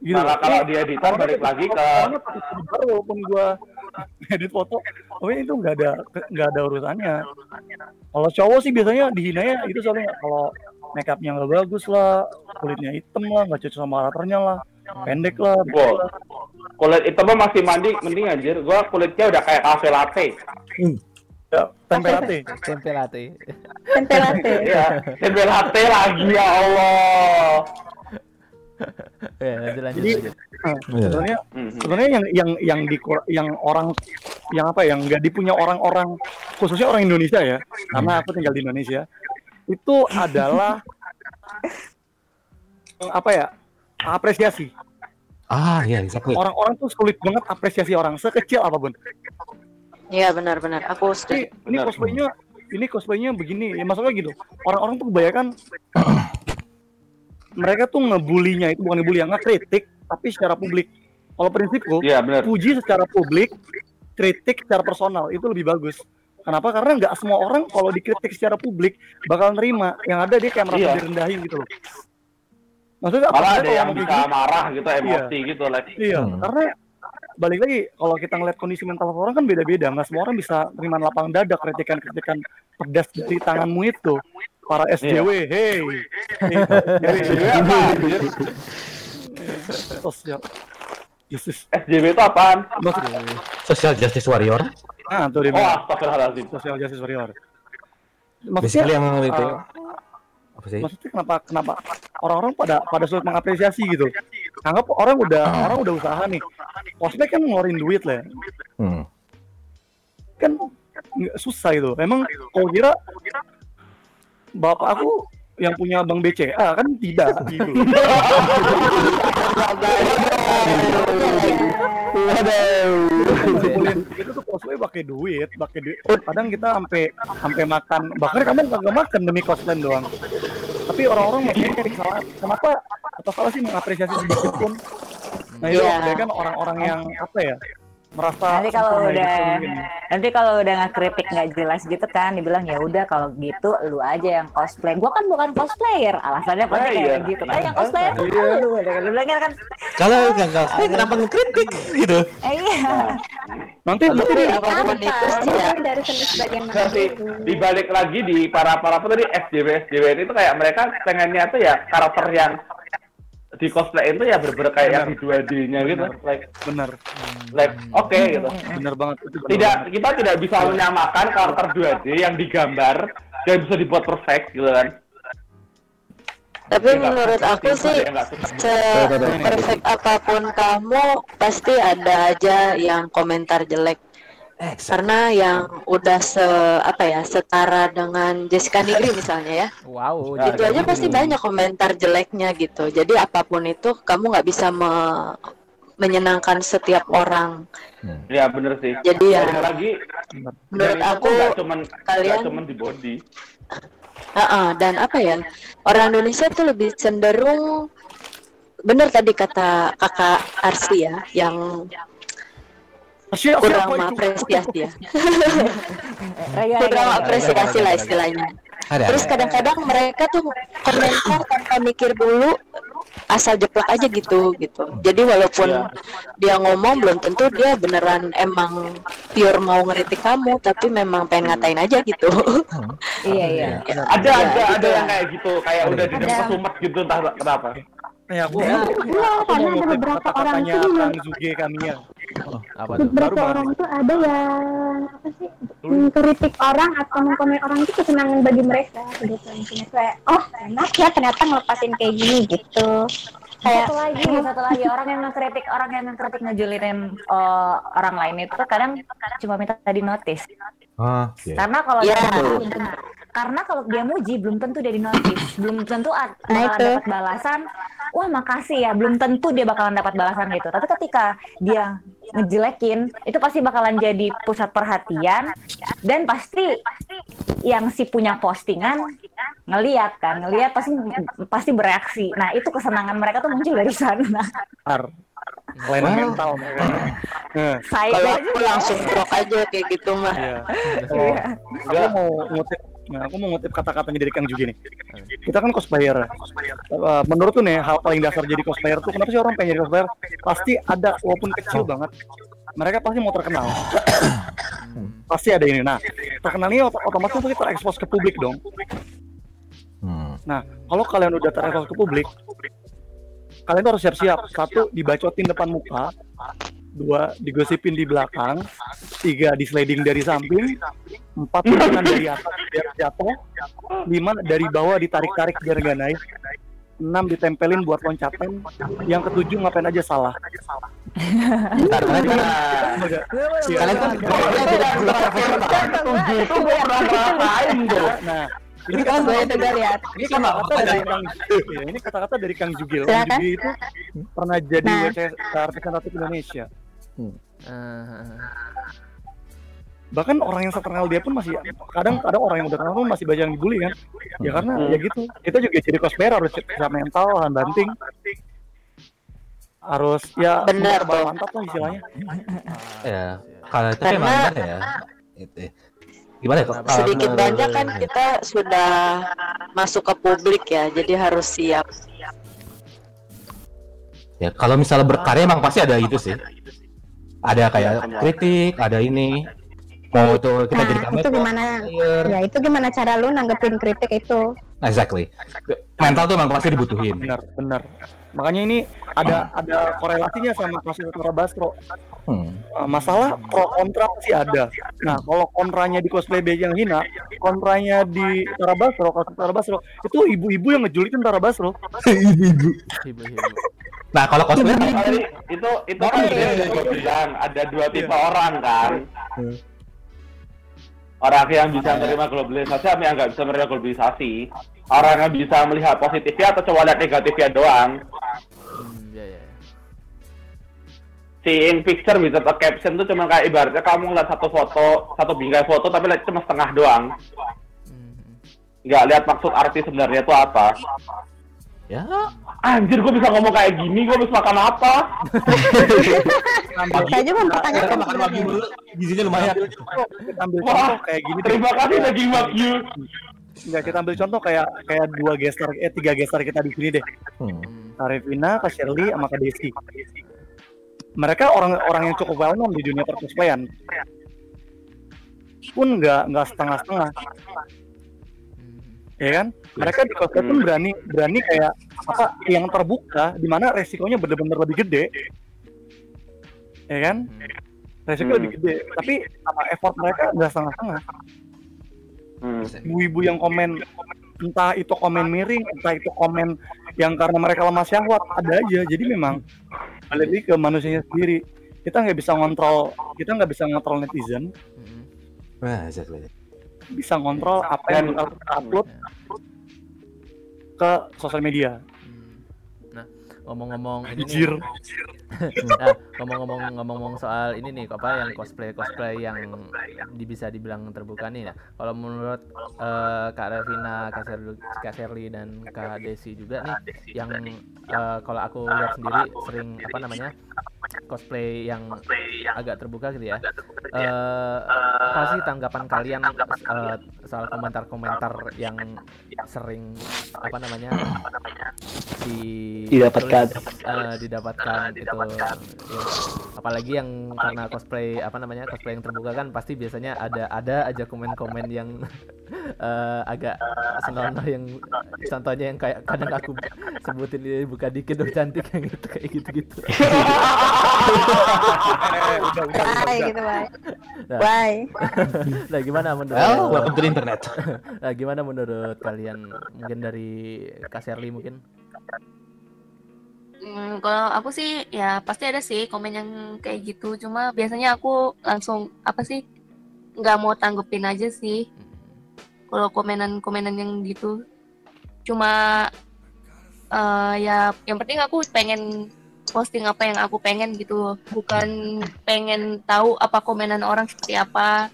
Gitu. Malah kalau Eh, di editan balik lagi ke walaupun gua edit foto pokoknya itu nggak ada nggak ada urusannya kalau cowok sih biasanya dihinanya itu soalnya kalau make upnya nggak bagus lah kulitnya hitam lah nggak cocok sama karakternya lah pendek lah Wow. lah. kulit hitam mah masih mandi mending anjir. Gua kulitnya udah kayak kafe latte. Ya, tempe latte. Tempe latte. Tempe latte. Iya, tempe latte lagi ya Allah. Ya, lanjut lanjut. Jadi lanjut. eh, sebenarnya sebenarnya yang yang yang di yang orang yang apa yang nggak dipunya orang-orang khususnya orang Indonesia ya karena aku tinggal di Indonesia itu adalah apa ya apresiasi Ah, iya, exactly. orang-orang tuh sulit banget apresiasi orang sekecil apa pun Iya benar-benar. Aku ini setuju. ini cosplaynya ini cosplaynya begini ya maksudnya gitu orang-orang tuh kebanyakan mereka tuh ngebulinya itu bukan ngebully yang ngekritik tapi secara publik kalau prinsipku Iya, benar. puji secara publik kritik secara personal itu lebih bagus kenapa karena nggak semua orang kalau dikritik secara publik bakal nerima yang ada dia kayak merasa Iya. direndahin gitu loh maksudnya Malah apalagi ada yang bisa marah gitu, Iya. emosi gitu lah. Iya, karena balik lagi kalau kita ngeliat kondisi mental orang kan beda-beda. Nggak semua orang bisa terima lapang dada kritikan-kritikan pedas dari tanganmu itu. Para SJW, hey. Hey, SJW apa? anjir? Sosial. Justice. SJW itu apaan? Social Justice Warrior. Ah, tuh dia. Oh, astagfirullahaladzim. Social Justice Warrior. Basically yang itu uh, apa sih? maksudnya kenapa kenapa orang-orang pada pada sulit mengapresiasi gitu anggap orang udah orang udah usaha nih cosplay kan ngeluarin duit lah ya. Hmm. kan nggak susah itu emang kau kira bapak aku yang punya bank BCA kan tidak gitu Waduh. itu tuh cosplay pakai duit, pakai duit. Kadang kita sampai sampai makan, bahkan kadang kagak makan demi cosplay doang. Tapi orang-orang salah. Kenapa? Atau salah sih mengapresiasi sedikit pun? Nah itu Iya. kebanyakan orang-orang yang apa ya? Merasa nanti kalau udah gitu nanti kalau udah ngekritik nggak jelas gitu kan dibilang ya udah kalau gitu lu aja yang cosplay gua kan bukan cosplayer alasannya pasti Ah, kayak iya. gitu kan yang cosplayer tuh Iya. lu lu bilangnya kan Kalau gagal, eh, kenapa ngekritik gitu? eh, iya nanti Tapi Dari apa pun apa? itu Itu ya. kan dari sebagian dibalik lagi di para para apa tadi SJW SJW ini tuh kayak mereka pengennya tuh ya karakter yang di cosplay itu ya bener-bener kayak yang di 2D-nya gitu. Like bener like oke gitu. bener banget itu bener Tidak banget. kita tidak bisa menyamakan karakter 2D yang digambar dan bisa dibuat perfect gitu kan. Tapi Nggak- menurut aku nggak- sih nggak suka. se-perfect apa pun kamu pasti ada aja yang komentar jelek. Karena yang udah se apa ya setara dengan Jessica Nigri misalnya ya, Wow. itu aja pasti banyak komentar jeleknya gitu. Jadi apa pun itu kamu nggak bisa me- menyenangkan setiap orang. Ya bener sih. Jadi ya Balik lagi menurut aku cuman kalian- cuman di body. Heeh, dan apa ya orang Indonesia tuh lebih cenderung bener tadi kata kakak Arsi ya yang kurang apa itu? mengapresiasi ya Raya, kurang raya. apresiasi lah istilahnya Ada. terus kadang-kadang mereka tuh komentar tanpa mikir dulu asal jeplak aja gitu gitu jadi walaupun Iya. dia ngomong belum tentu dia beneran emang pure mau ngeritik kamu tapi memang pengen ngatain aja gitu iya iya Ada Ya, ada ada gitu yang lah. kayak gitu, kayak udah di Ada. kesumet gitu entah kenapa. Ya, aku, karena ada beberapa orang tuh Kang Zuge Kamiya. Apa tuh? beberapa baru orang itu ada yang apa sih mengkritik orang atau mengkomen orang itu kesenangan bagi mereka gitu kayak oh enak ya ternyata ngelepasin kayak gini gitu kayak satu lagi satu lagi orang yang ngekritik orang yang ngekritik ngejulitin eh, orang lain itu kadang cuma minta di notice Ah, iya. karena kalau Ya. Karena kalau dia muji belum tentu dia di notice belum tentu a- Nah, bakalan dapat balasan. Wah makasih ya. Belum tentu dia bakalan dapat balasan gitu. Tapi ketika dia ngejelekin itu pasti bakalan jadi pusat perhatian. Dan pasti yang si punya postingan ngeliat kan. Ngeliat pasti pasti bereaksi. Nah itu kesenangan mereka tuh muncul dari sana. Ar. Kelainan mental mereka. Nah, saya kalau aku langsung drop aja kayak gitu mah Iya. Kalau aku mau ngutip, nah aku mau ngutip kata-katanya dari Kang Jugi nih. Kita kan cosplayer. Eh, menurut tuh nih hal paling dasar jadi cosplayer tuh kenapa sih orang pengen jadi cosplayer? Pasti ada walaupun kecil banget. Mereka pasti mau terkenal. pasti ada ini. Nah, terkenalnya ot- otomatis pasti terekspos ke publik dong. Hmm. Nah, kalau kalian udah terekspos ke publik, kalian tuh harus siap-siap. Satu dibacotin depan muka, dua digosipin di belakang, tiga di sliding dari samping, empat tangan dari atas biar jatuh, lima dari bawah ditarik-tarik biar nggak naik, enam ditempelin buat loncatan, yang ketujuh ngapain aja salah. Kalian kan Tujuh itu gue pernah tuh. Nah, Ini kan. Ini kata-kata dari Kang ini kata-kata dari Kang Jugil. Kang. Jugil itu pernah jadi Nah. WC representatif Indonesia. Eh, Bahkan orang yang sekenal dia pun masih kadang kadang orang yang udah kenal pun masih banyak yang dibully kan. Ya karena Hmm. ya gitu. Kita juga jadi cosplayer harus bisa mental, tahan banting. Harus ya Benar, mantap lah istilahnya. ya kalau itu Karena- emang gimana ya? Itu ya. Gimana ya? Sedikit menurut- banyak kan kita sudah masuk ke publik ya, jadi harus siap. Ya kalau misalnya berkarya emang pasti ada itu sih. Ada kayak kritik, ada ini. Mau itu kita Nah, jadi itu gimana? Ya itu gimana cara lu nanggepin kritik itu? Exactly. Mental tuh emang pasti dibutuhin. Benar, benar. Makanya ini ada ada korelasinya sama kasus Basro. Hmm. Uh, masalah pro kontra sih ada. Nah, kalau kontranya di cosplay base yang hina, kontranya di Tara Basro, kasus Tara Basro, itu ibu-ibu yang ngejulitin Tara Basro. Ibu-ibu. Nah kalau cosplay Kali itu itu kan sebenarnya gue bilang ada dua tipe orang kan. Orang yang bisa menerima globalisasi sama yang nggak bisa menerima globalisasi. Orang yang bisa melihat positifnya atau cuma lihat negatifnya doang. Hmm, ya ya. Seeing picture bisa atau caption tuh cuma kayak ibaratnya kamu ngeliat satu foto, satu bingkai foto tapi lihat cuma setengah doang. Nggak lihat maksud arti sebenarnya itu apa. Ya. Anjir, gue bisa ngomong kayak gini, gue bisa makan apa? Saya juga mempertanyakan makan wagyu dulu, gizinya lumayan. Kita ambil contoh kayak gini. terima kasih daging wagyu. Enggak, kita ambil contoh kayak kayak dua gestar eh tiga gestar kita di sini deh. Hmm. Revina, Kak Shirley, sama Kak Desi. Mereka orang-orang yang cukup well known di dunia percosplayan. Pun nggak nggak setengah-setengah, ya kan? Mereka di cosplay pun berani berani kayak apa yang terbuka, di mana resikonya bener-bener lebih gede, ya kan? Resiko Hmm. lebih gede, tapi sama effort mereka nggak setengah-setengah. Hmm. Ibu-ibu yang komen entah itu komen miring, entah itu komen yang karena mereka lemah syahwat ada aja. Jadi memang lagi ke manusianya sendiri. Kita nggak bisa ngontrol, kita nggak bisa ngontrol netizen, Nah, exactly. Bisa ngontrol apa yang bakal kita upload ke sosial media. Nah, ngomong-ngomong ini nih. nah, ngomong-ngomong ngomong-ngomong soal ini nih apa yang cosplay cosplay yang di, bisa dibilang terbuka nih nah kalau menurut eh, Kak Revina, Kak Sherly, Kak dan Kak Desi juga nih yang eh, kalau aku lihat sendiri sering apa namanya cosplay yang agak terbuka gitu ya. eh apa sih tanggapan kalian eh, soal komentar-komentar yang sering apa namanya di Didapatkan. tulis, eh, didapatkan. Itu ya. apalagi yang karena cosplay apa namanya cosplay yang terbuka kan pasti biasanya ada ada aja komen-komen yang eh, agak senonoh yang contohnya yang kayak kadang aku sebutin ini buka dikit dong cantik yang gitu kayak gitu-gitu Bye gitu, bye. Nah. Bye. nah gimana menurut Well, welcome to the internet. nah, gimana menurut kalian mungkin dari Kak Sherly mungkin Hmm, kalau aku sih ya pasti ada sih komen yang kayak gitu. Cuma biasanya aku langsung apa sih nggak mau tanggepin aja sih. Kalau komenan-komenan yang gitu. Cuma eh, ya yang penting aku pengen posting apa yang aku pengen gitu. Bukan pengen tahu apa komenan orang seperti apa.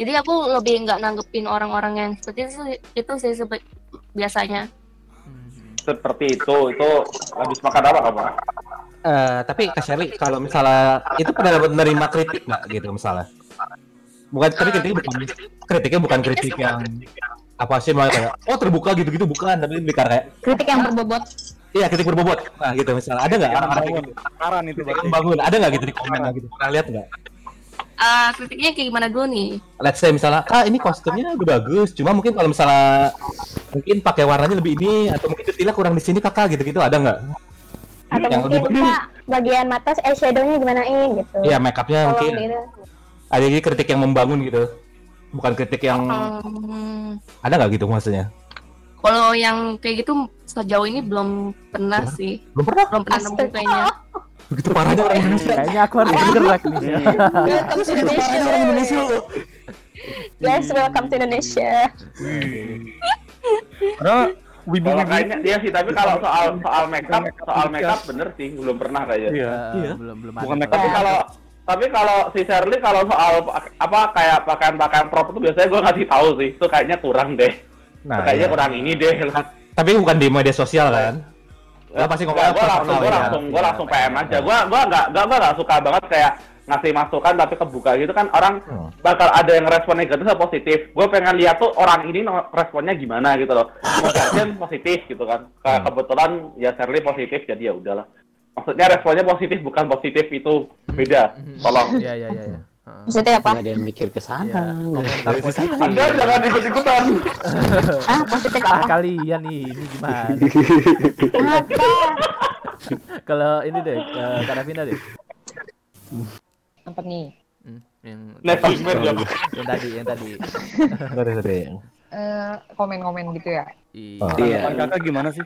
Jadi aku lebih nggak nanggepin orang-orang yang seperti itu, itu sih sebe- biasanya. Seperti itu, itu habis makan apa kamu? Eh, tapi Kak Sherly, kalau misalnya itu pernah dapat menerima kritik nggak gitu misalnya? Bukan tapi kritiknya bukan kritiknya bukan kritik yang apa sih malah kayak oh terbuka gitu-gitu bukan tapi lebih kayak Kritik yang berbobot. iya kritik berbobot. Nah gitu misalnya. Ada nggak Yang orang-orang membangun. gitu? Saran itu berarti. yang bangun. Ada nggak gitu di komen gitu? Pernah lihat nggak? Ah, kritiknya kayak gimana dulu nih? let's say misalnya kak ini kostumnya udah bagus cuma mungkin kalau misalnya mungkin pakai warnanya lebih ini atau mungkin detailnya kurang di sini kakak gitu gitu ada nggak? Atau Yang mungkin lebih- kak bagian mata eyeshadownya gimanain gitu. Iya, make upnya Tolong mungkin. Ada jadi kritik yang membangun gitu. Bukan kritik yang Hmm, ada nggak gitu maksudnya? kalau yang kayak gitu sejauh ini belum pernah sih. Belum pernah? Belum pernah nemu kayaknya. Begitu parahnya orang Indonesia. Kayaknya aku harus bergerak nih. Welcome to Indonesia. Orang Indonesia loh. Yes, welcome to Indonesia. Karena wibu Kalau kayaknya dia sih, tapi kalau soal soal makeup, soal makeup bener sih, belum pernah kayaknya. Iya. Eh, Belum belum Bukan ada. make up. Tapi kalau tapi kalau si Shirley kalau soal apa kayak pakaian-pakaian prop itu biasanya gue ngasih tahu sih, itu kayaknya kurang deh. Nah, Itu kayaknya iya. kurang ini deh. Tapi bukan di media sosial kan? Lah pasti ngomong gue langsung gue ya. langsung gue langsung PM aja. Gue gue nggak gue nggak suka banget kayak ngasih masukan tapi kebuka gitu kan orang Hmm. bakal ada yang respon negatif atau positif. Gue pengen lihat tuh orang ini responnya gimana gitu loh. Mungkin positif gitu kan. Kayak Hmm. kebetulan ya Shirley positif jadi ya udahlah. Maksudnya responnya positif bukan positif itu beda. Tolong. Iya iya iya. iya. Heeh. Maksudnya apa? Ada yang mikir ke sana. Iya. Anda jangan ikut-ikutan. Ah, positif Ah apa? kalian nih, ini gimana? Kalau ini deh, Davina deh. Apa nih? Hmm, yang ya. yang tadi, yang tadi. Sorry, sorry. Eh, komen-komen gitu ya. Iya. Oh. Iya. Kakak gimana sih?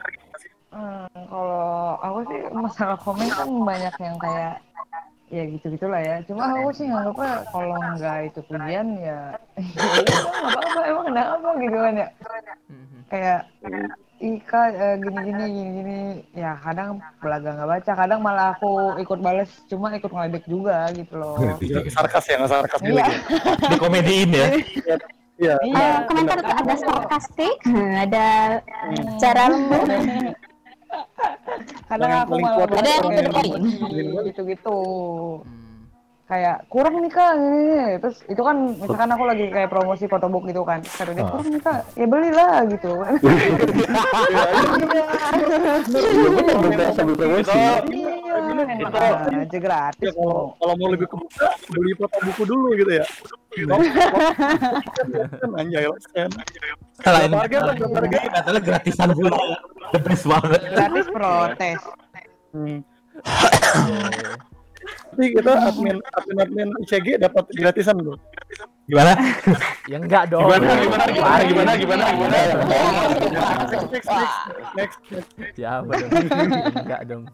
Hmm, kalau aku sih masalah komen kan banyak yang kayak ya gitu gitulah ya. Cuma aku sih nganggapnya kalau nggak itu pujian ya, ya nggak apa-apa emang kenapa gitu kan ya. Mhm. Kayak Ika eh, gini-gini gini-gini ya kadang belaga nggak baca kadang malah aku ikut bales cuma ikut ngeledek juga gitu loh Sarkas ya, nggak sarkas iya Di komediin ya. Iya. iya Eh, komentar tuh ada sarkastik, ada cara lembut. Kadang aku malah Ada yang kayak to kayak kurang nih kak ini. terus itu kan misalkan aku lagi kayak promosi photobook gitu kan kata dia Ah. kurang nih kak ya belilah gitu Iya sambil promosi. iya enak aja gratis kalau kalau mau lebih kebuka beli foto buku dulu gitu ya. Kan anjay kan. Kalau ini kan, katanya gratisan pula. The best banget. gratis protes Hmm. Tapi kita admin admin admin ICG dapat gratisan bro. Gimana? Ya enggak dong. Gimana gimana gimana gimana gimana gimana. Next next next next. next. Ya apa dong? Enggak dong.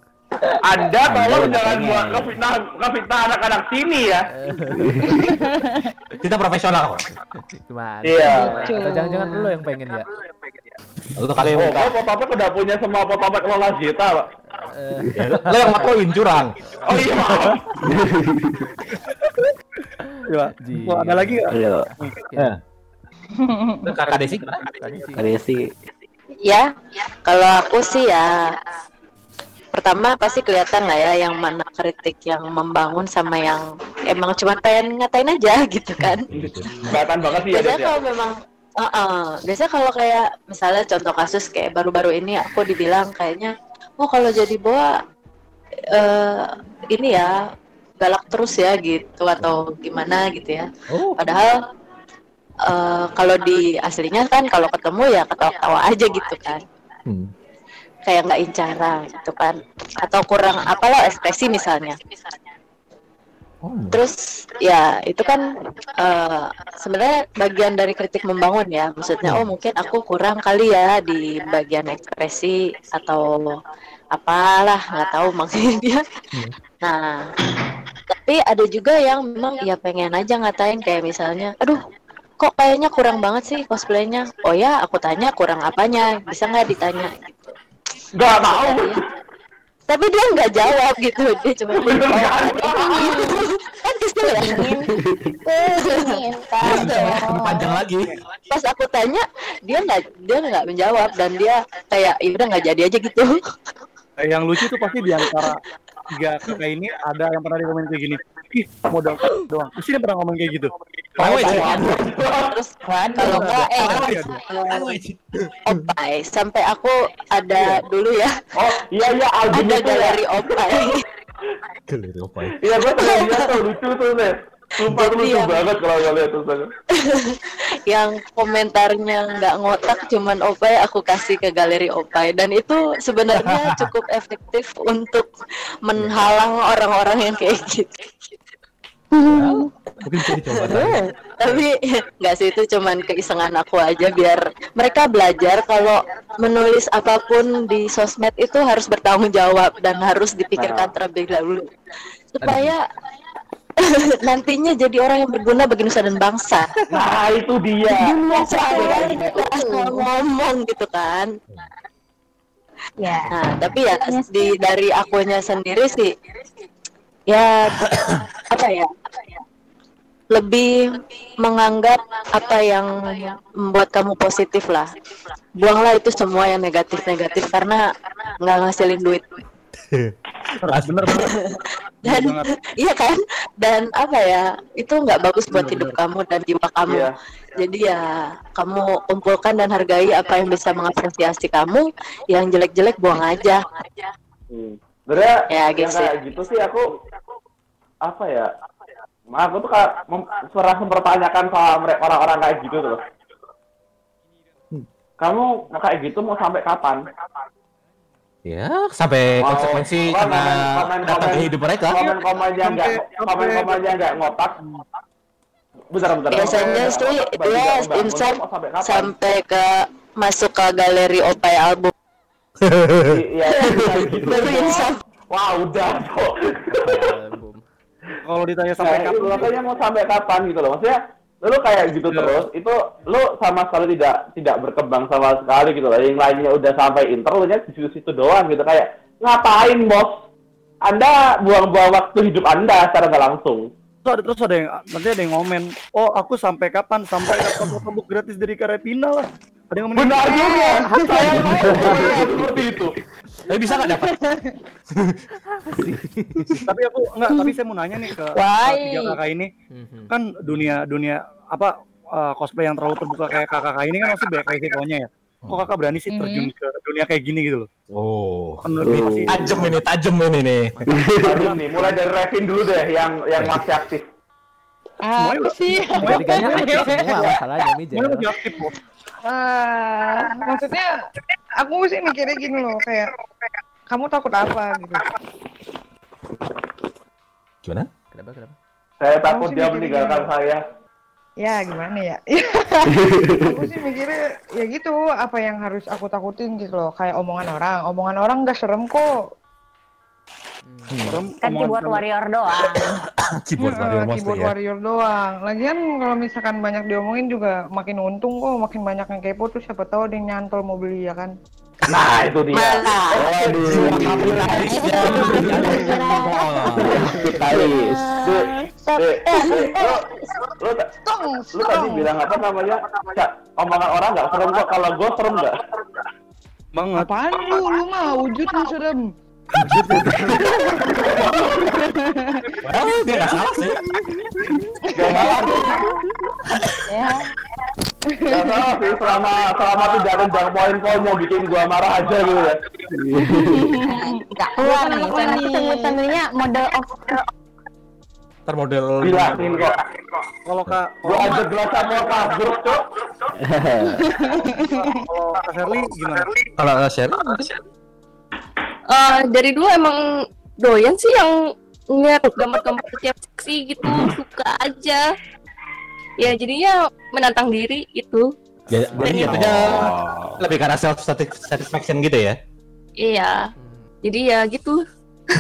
Anda tolong jangan buat ngefitnah ngefitnah anak-anak sini ya. Kita profesional kok. Gimana? Iya. Atau jangan-jangan lu yang pengen ya? Lu kali yang Oh, buka. kau Potopet udah punya semua Potopet kelola Pak. Eh, Lu yang matoin curang. Oh iya. Coba. Ji. Wah, ada lagi nggak? Halo, Eh. Kakak Desi kalian sih Ya, kalau aku sih ya pertama pasti kelihatan lah ya yang mana kritik yang membangun sama yang emang cuma pengen ngatain aja gitu kan. Kelihatan banget sih ya, Biasanya ya. kalau memang Heeh, biasanya kalau kayak misalnya contoh kasus kayak baru-baru ini aku dibilang kayaknya oh kalau jadi boa eh ini ya galak terus ya gitu atau gimana gitu ya. Oh. Padahal eh kalau di aslinya kan kalau ketemu ya ketawa-ketawa aja gitu kan Hmm. Kayak nggak incara gitu kan. Atau kurang apalah ekspresi misalnya. Oh. terus ya itu kan eh, sebenarnya bagian dari kritik membangun ya. Maksudnya oh mungkin aku kurang kali ya di bagian ekspresi atau apalah nggak tahu maksudnya. Dia nah tapi ada juga yang memang ya pengen aja ngatain kayak misalnya aduh kok kayaknya kurang banget sih cosplaynya? Oh ya aku tanya kurang apanya bisa nggak ditanya Nggak tahu. tapi dia nggak jawab gitu dia cuma oh, kan kesel ya Ingin kan. Panjang lagi. pas aku tanya dia nggak dia nggak menjawab dan dia kayak ya udah nggak jadi aja gitu Eh, Yang lucu tuh pasti di antara tiga kakak ini ada yang pernah di komen kayak gini. Ih, modal doang. Terus dia pernah ngomong kayak gitu. Language. terus kalau nggak eh opai sampai aku ada dulu ya Oh, iya iya album ada itu ya. galeri opai apa ya? Iya, gua pernah lihat tuh lucu tuh, Des. Sumpah tuh lucu yang- banget kalau gak lihat tuh. Yang komentarnya nggak ngotak cuman opai aku kasih ke galeri opai dan itu sebenarnya cukup efektif untuk menghalang orang-orang yang kayak gitu. Mungkin bisa dicoba tadi. Hmm, tapi nggak sih itu cuman keisengan aku aja biar mereka belajar kalau menulis apa pun di sosmed itu harus bertanggung jawab dan harus dipikirkan terlebih dahulu supaya nantinya jadi orang yang berguna bagi nusa dan bangsa. Nah, itu dia. Kita ngomong gitu kan. Ya. Nah, tapi ya di dari akunya sendiri sih ya apa ya? Lebih menganggap apa yang membuat kamu positif lah. Buanglah itu semua yang negatif-negatif karena nggak ngasilin duit. Bener Dan iya kan? Dan apa ya? Itu nggak bagus buat hidup kamu dan jiwa kamu. Iya. Jadi ya kamu kumpulkan dan hargai apa yang bisa mengapresiasi kamu, yang jelek-jelek buang aja. Hmm. Sebenarnya Ya, gitu gitu sih aku apa ya? Aku tuh kayak mem- serah mempertanyakan soal mereka orang-orang kayak gitu tuh. loh. Kamu mau kayak gitu mau sampai kapan? Ya, sampai Mau- konsekuensi komen- karena komen- data komen- hidup mereka. Komen-komennya enggak Sampai- komen-komennya enggak ngotak. Bentar, bentar. Biasanya sih dia insert sampai ke masuk ke galeri Opai album. Iya, kayak gitu. Baru insert. Wah, udah, Cok. Kalau ditanya sampai Kayak kapan? gitu, makanya mau sampai kapan gitu loh. Maksudnya lu kayak gitu Iya. terus, itu lu sama sekali tidak tidak berkembang sama sekali gitu loh. Yang lainnya udah sampai inter, lu nya di situ-situ doang gitu kayak ngapain bos? Anda buang-buang waktu hidup Anda secara nggak langsung. Terus ada, terus ada yang nanti ada yang ngomen, oh aku sampai kapan? Sampai dapat notebook gratis dari Karepina lah. Ada yang Benar juga. Saya mau seperti itu. Tapi bisa nggak dapat? tapi aku enggak, tapi saya mau nanya nih ke, Why? tiga kakak ini. Mhm. Kan dunia dunia apa uh, cosplay yang terlalu terbuka kayak kakak ini kan masih banyak resikonya ya. Kok kakak berani sih terjun ke dunia kayak gini gitu loh? Oh, Menurut tajam ini, tajam ini nih, mulai dari Revin dulu deh yang yang masih aktif. Ah, Semuanya udah- sih. Ketiganya aktif semua masalahnya Semuanya Mijel. masih aktif kok. Ah, maksudnya aku sih mikirnya gini loh kayak kamu takut apa gitu. Gimana? Kenapa kenapa? Saya takut dia meninggalkan saya. Ya gimana ya? aku sih mikirnya ya gitu apa yang harus aku takutin gitu loh kayak omongan orang. Omongan orang gak serem kok. Serem, Kan keyboard warrior doang. Keyboard Eh, warrior monster keyboard ya. warrior doang. Lagian kalau misalkan banyak diomongin juga makin untung kok, makin banyak yang kepo tuh siapa tahu ada yang nyantol mau beli ya kan. Nah, itu dia. Eh, eh, lu, tadi bilang apa namanya? Omongan orang nggak serem kok. Kalau gue serem nggak? Banget. Apaan lu? Lu mah wujud lu serem. Padahal dia nggak salah sih. Gak salah. Ya. Gak salah sih. Selama selama tidak ada jang poin-poin yang bikin gua marah aja gitu ya. Nggak keluar nih. Karena itu sebenarnya model of Ntar model kok. Kalau kak, Gua aja gelasnya mau kabur cok. kalau kak Sherly gimana? kalau share Eh, dari dulu emang doyan sih yang ngeliat gambar-gambar tiap seksi gitu suka aja. Ya jadinya menantang diri itu Ya, jadi jatuhnya lebih karena self satisfaction gitu ya. iya. Jadi ya gitu.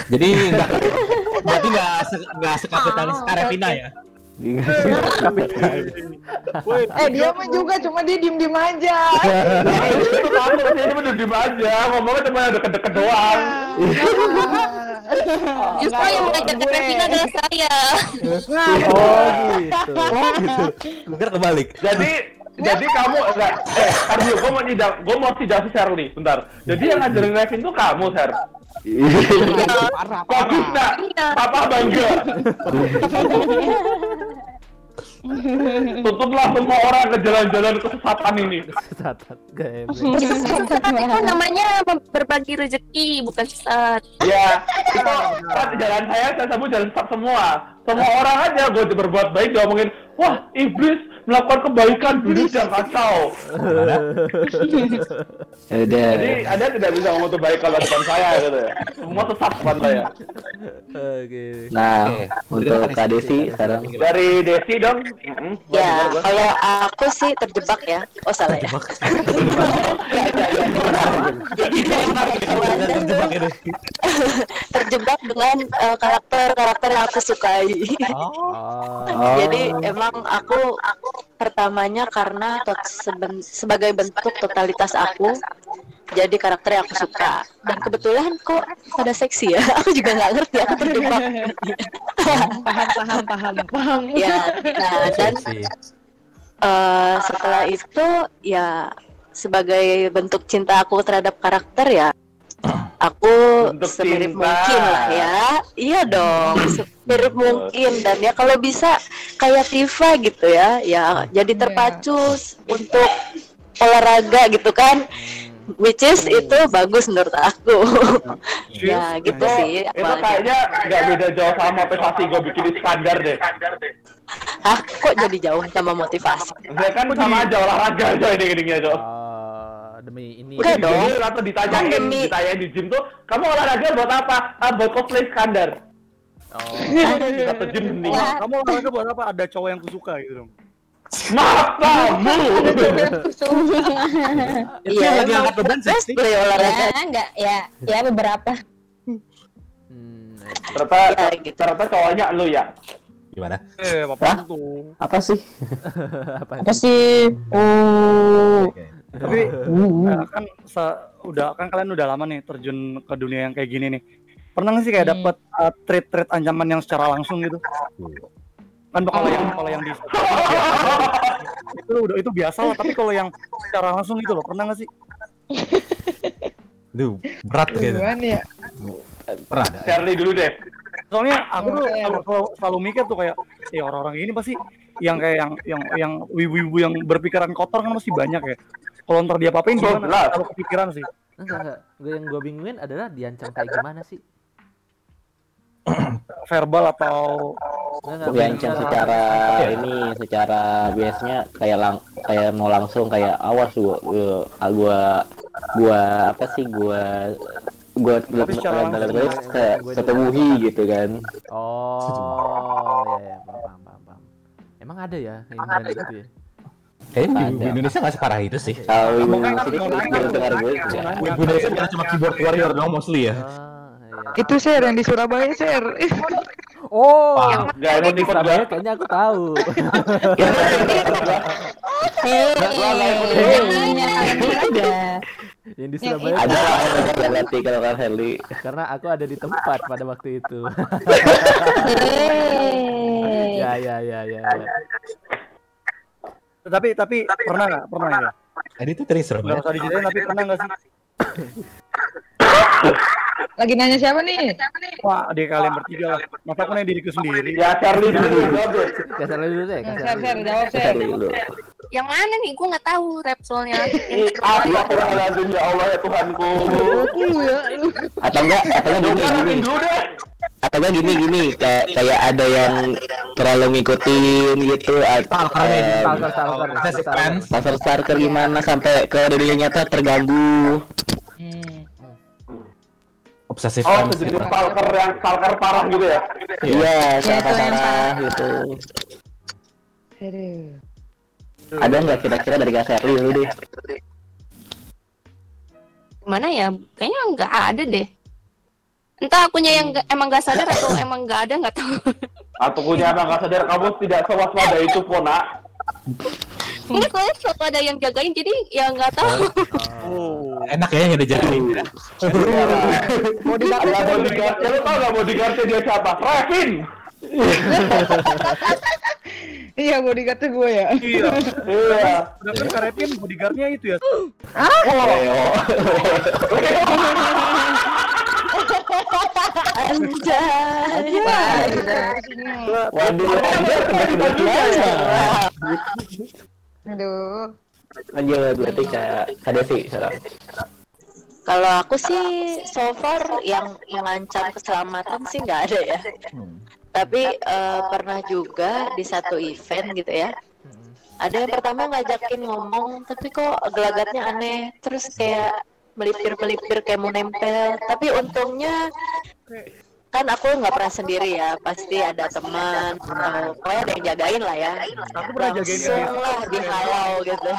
Jadi nggak berarti nggak se- nggak sekapitalis Karevina ya. Eh dia mah juga cuma dia diem diem aja. Itu kamu sih ini udah diem aja. Ngomongnya cuma deket-deket doang. justru yang mengajak ke Revina adalah saya Oh gitu. Gue kira kebalik. Jadi jadi kamu enggak eh Arjo, gua mau tidak gua mau tidak si Shirley, bentar. Jadi yang ngajarin Revin tuh kamu, Sher. Parah Kok bisa? Papa bangga. Tutuplah semua orang ke jalan-jalan kesesatan ini. Catat game. itu namanya berbagi rezeki bukan sesat Ya, itu kan jalan saya, saya sebut jalan sesat semua. Semua orang aja gue berbuat baik diomongin, wah iblis melakukan kebaikan dulu dan kacau. Ya udah. Jadi Anda tidak bisa ngomong baik kalau depan saya gitu ya. Semua sesat depan saya. Oke. Nah, untuk Kak Desi sekarang Dari Desi dong. Ya, kalau aku sih terjebak ya. Oh salah ya. Terjebak terjebak dengan eh, karakter-karakter yang aku sukai. Oh. Jadi emang aku pertamanya karena tot- seben- sebagai bentuk totalitas aku jadi karakter yang aku suka. Dan kebetulan kok pada seksi ya aku juga nggak ngerti aku terjebak. Paham paham paham paham. Ya nah dan eh, setelah itu ya sebagai bentuk cinta aku terhadap karakter ya aku Bentuk semirip cinta. mungkin lah ya. Iya dong semirip mungkin. Dan ya kalau bisa kayak Tifa gitu ya ya jadi terpacu s- untuk olahraga gitu kan which is itu bagus menurut aku ya gitu Itu- sih Itu kayaknya nggak beda jauh sama motivasi gue bikin di standar deh. Hah, kok jadi jauh sama motivasi Saya kan sama aja olahraga aja ini gini Jo. Oh, demi ini. Enggak dong. Jadi atau ditanyain, Kan demi- ditanyain di gym tuh, kamu olahraga buat apa? Ah, buat cosplay standar. Oh. Kata gym nih. Kamu olahraga buat apa? Ada cowok yang kusuka gitu dong. Maaf kamu. Iya, lagi angkat beban seksi. cosplay olahraga. ya enggak ya ya beberapa Hmm, Ternyata, Ya, gitu. ternyata cowoknya lu ya. Gimana? Eh, apa Hah? tuh? apa sih? apa apa sih oh Tapi eh, kan udah kan kalian udah lama nih terjun ke dunia yang kayak gini nih. Pernah nggak sih kayak Hmm. dapat uh, treat-treat ancaman yang secara langsung gitu? Kan kalau yang kalau yang di itu udah itu biasa lah, tapi kalau yang secara langsung gitu loh, pernah nggak sih? Duh, berat gitu. Ya Pernah ada. Shirley dulu deh. Soalnya aku tuh Oke. selalu, selalu, selalu mikir tuh kayak, ya orang-orang ini pasti yang kayak yang yang yang wibu-wibu yang berpikiran kotor kan pasti banyak ya. Kalau ntar dia apain Oh, gimana? Kalau kepikiran sih. Enggak, enggak. Yang gue bingungin adalah diancam kayak gimana sih? Verbal atau Enggak, enggak. Diancam bener. secara ini secara biasanya kayak lang kayak mau langsung kayak awas gua gua gua, gua apa sih gua gua Tapi secara dalam dalam ke ketemuhi gitu kan. Oh, ya ya, paham, paham, paham. Emang ada ya yang gitu ya? Kayaknya di. Indonesia nggak separah itu sih. Kalau kan sini mau nanya, baru dengar gue mau ya. nanya. Ibu Indonesia cuma keyboard warrior dong mostly ya. Itu share yang di Surabaya share Oh, Paham. Gak ada di Surabaya kayaknya aku tahu. ada yang di Surabaya Ada latih kalau kan Heli. karena aku ada di tempat pada waktu itu. Ya, ya, ya, ya. tapi tapi pernah nggak? Pernah ya? Tadi itu dari Nggak Surabaya. usah diceritain tapi pernah nggak sih? lagi nanya siapa nih Wah, adik kalian bertiga lah. Masa aku nanya diriku sendiri? Ya Shirley dulu. deh. Kasih dulu deh, Hmm, share dulu. dulu. Yang mana nih? Gue nggak tahu rap soalnya. Ih, Astagfirullahaladzim ya Allah ya Tuhanku. ya Atau enggak atau enggak gini gini. dulu deh. Atau enggak gini gini kayak kayak ada yang terlalu ngikutin gitu atau Stalker nih, pasar starker gimana sampai ke dunia nyata terganggu. Obsesif Oh, fans. sejenis stalker yang stalker parah gitu ya. Iya, itu yang parah gitu. aduh Ada nggak kira-kira dari Kak Sherly dulu deh? Mana ya? Kayaknya nggak ada deh. Entah akunya yang nggak- emang nggak sadar atau emang nggak ada nggak tahu. Atau punya anak nggak sadar kamu tidak sewaspada itu Pona. Enggak soalnya suatu ada yang jagain jadi ya nggak tahu. Oh. Enak ya yang ada jagain. Ada bodyguardnya, lu tau gak bodyguardnya dia siapa? Revin! iya bodyguardnya gue ya Iya. Iya. Udah kan Karepin bodyguardnya itu ya. Anjay. Waduh, aduh lanjut berarti Kak Kak Devi sekarang. Kalau aku sih so far yang mengancam keselamatan sih nggak ada ya. Tapi eh, pernah juga di satu event gitu ya. Ada yang pertama ngajakin ngomong, tapi kok gelagatnya aneh. Terus kayak melipir-melipir kayak mau nempel. Tapi untungnya kan aku nggak pernah sendiri ya, pasti ada teman atau pokoknya ada yang jagain lah ya. Aku pernah jagain lah dihalau gitu.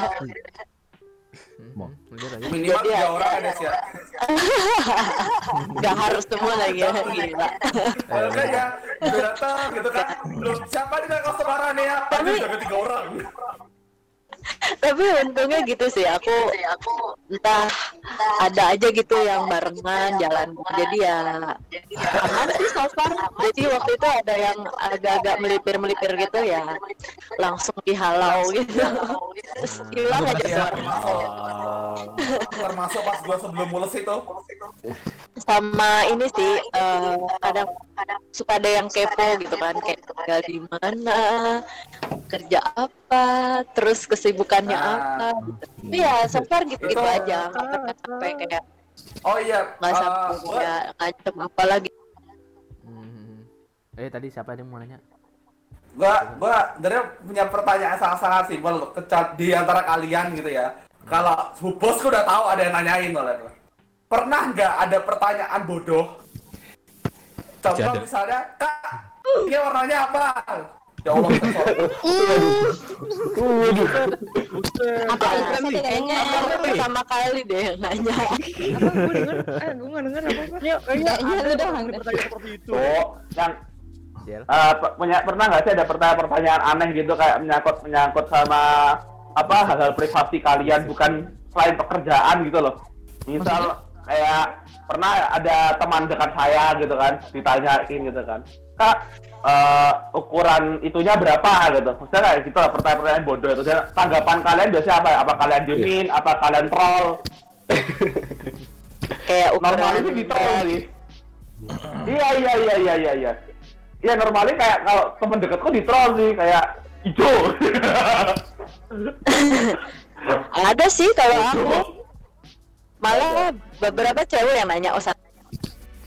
Minimal Jadi tiga ya- orang ada sih ya. Gak harus semua lagi ya, gila. Kalau kan ya, datang gitu kan. Belum siapa nih customer nih ya? Tapi jaga tiga orang. Tapi untungnya gitu sih, aku entah ada aja gitu yang barengan jalan. Jadi ya aman sih so far. Jadi waktu itu ada yang agak-agak melipir-melipir gitu ya, langsung dihalau gitu. Terus hilang aja suara. Termasuk pas gua sebelum mulus itu. sama ini sih eh, kadang suka ada yang kepo gitu kan kayak tinggal di mana kerja apa terus kesibukannya apa gitu. Tapi ya so far gitu gitu aja nggak pernah sampai kayak Oh iya, nggak eh, sampai kayak ngancem apa lagi Eh tadi siapa yang mau nanya? gua gua dari punya pertanyaan sangat-sangat simpel kecat di antara kalian gitu ya. Kalau bosku udah tahu ada yang nanyain soalnya. Pernah nggak ada pertanyaan bodoh? Contoh misalnya, kak, ini warnanya apa? Ya Allah, apa itu kayaknya pertama kali deh yang nanya. Eh, gue denger. Apa apa. kayaknya lu doang. Deh. Oh, yang eh, pe- punya pernah nggak sih ada pertanyaan-pertanyaan aneh gitu kayak menyangkut menyangkut sama apa hal-hal privasi kalian bukan selain pekerjaan gitu loh. Misal kayak pernah ada teman dekat saya gitu kan ditanyain gitu kan, kak eh, ukuran itunya berapa gitu. Maksudnya kayak gitu lah pertanyaan-pertanyaan bodoh itu. Dan tanggapan kalian biasanya apa? Apa kalian diemin? Apa kalian troll? kayak Normalnya sih di troll sih. Iya iya iya iya iya iya. Iya normalnya kayak kalau temen deketku di troll sih kayak hijau. ada sih kalau aku malah beberapa cewek yang nanya oh sa-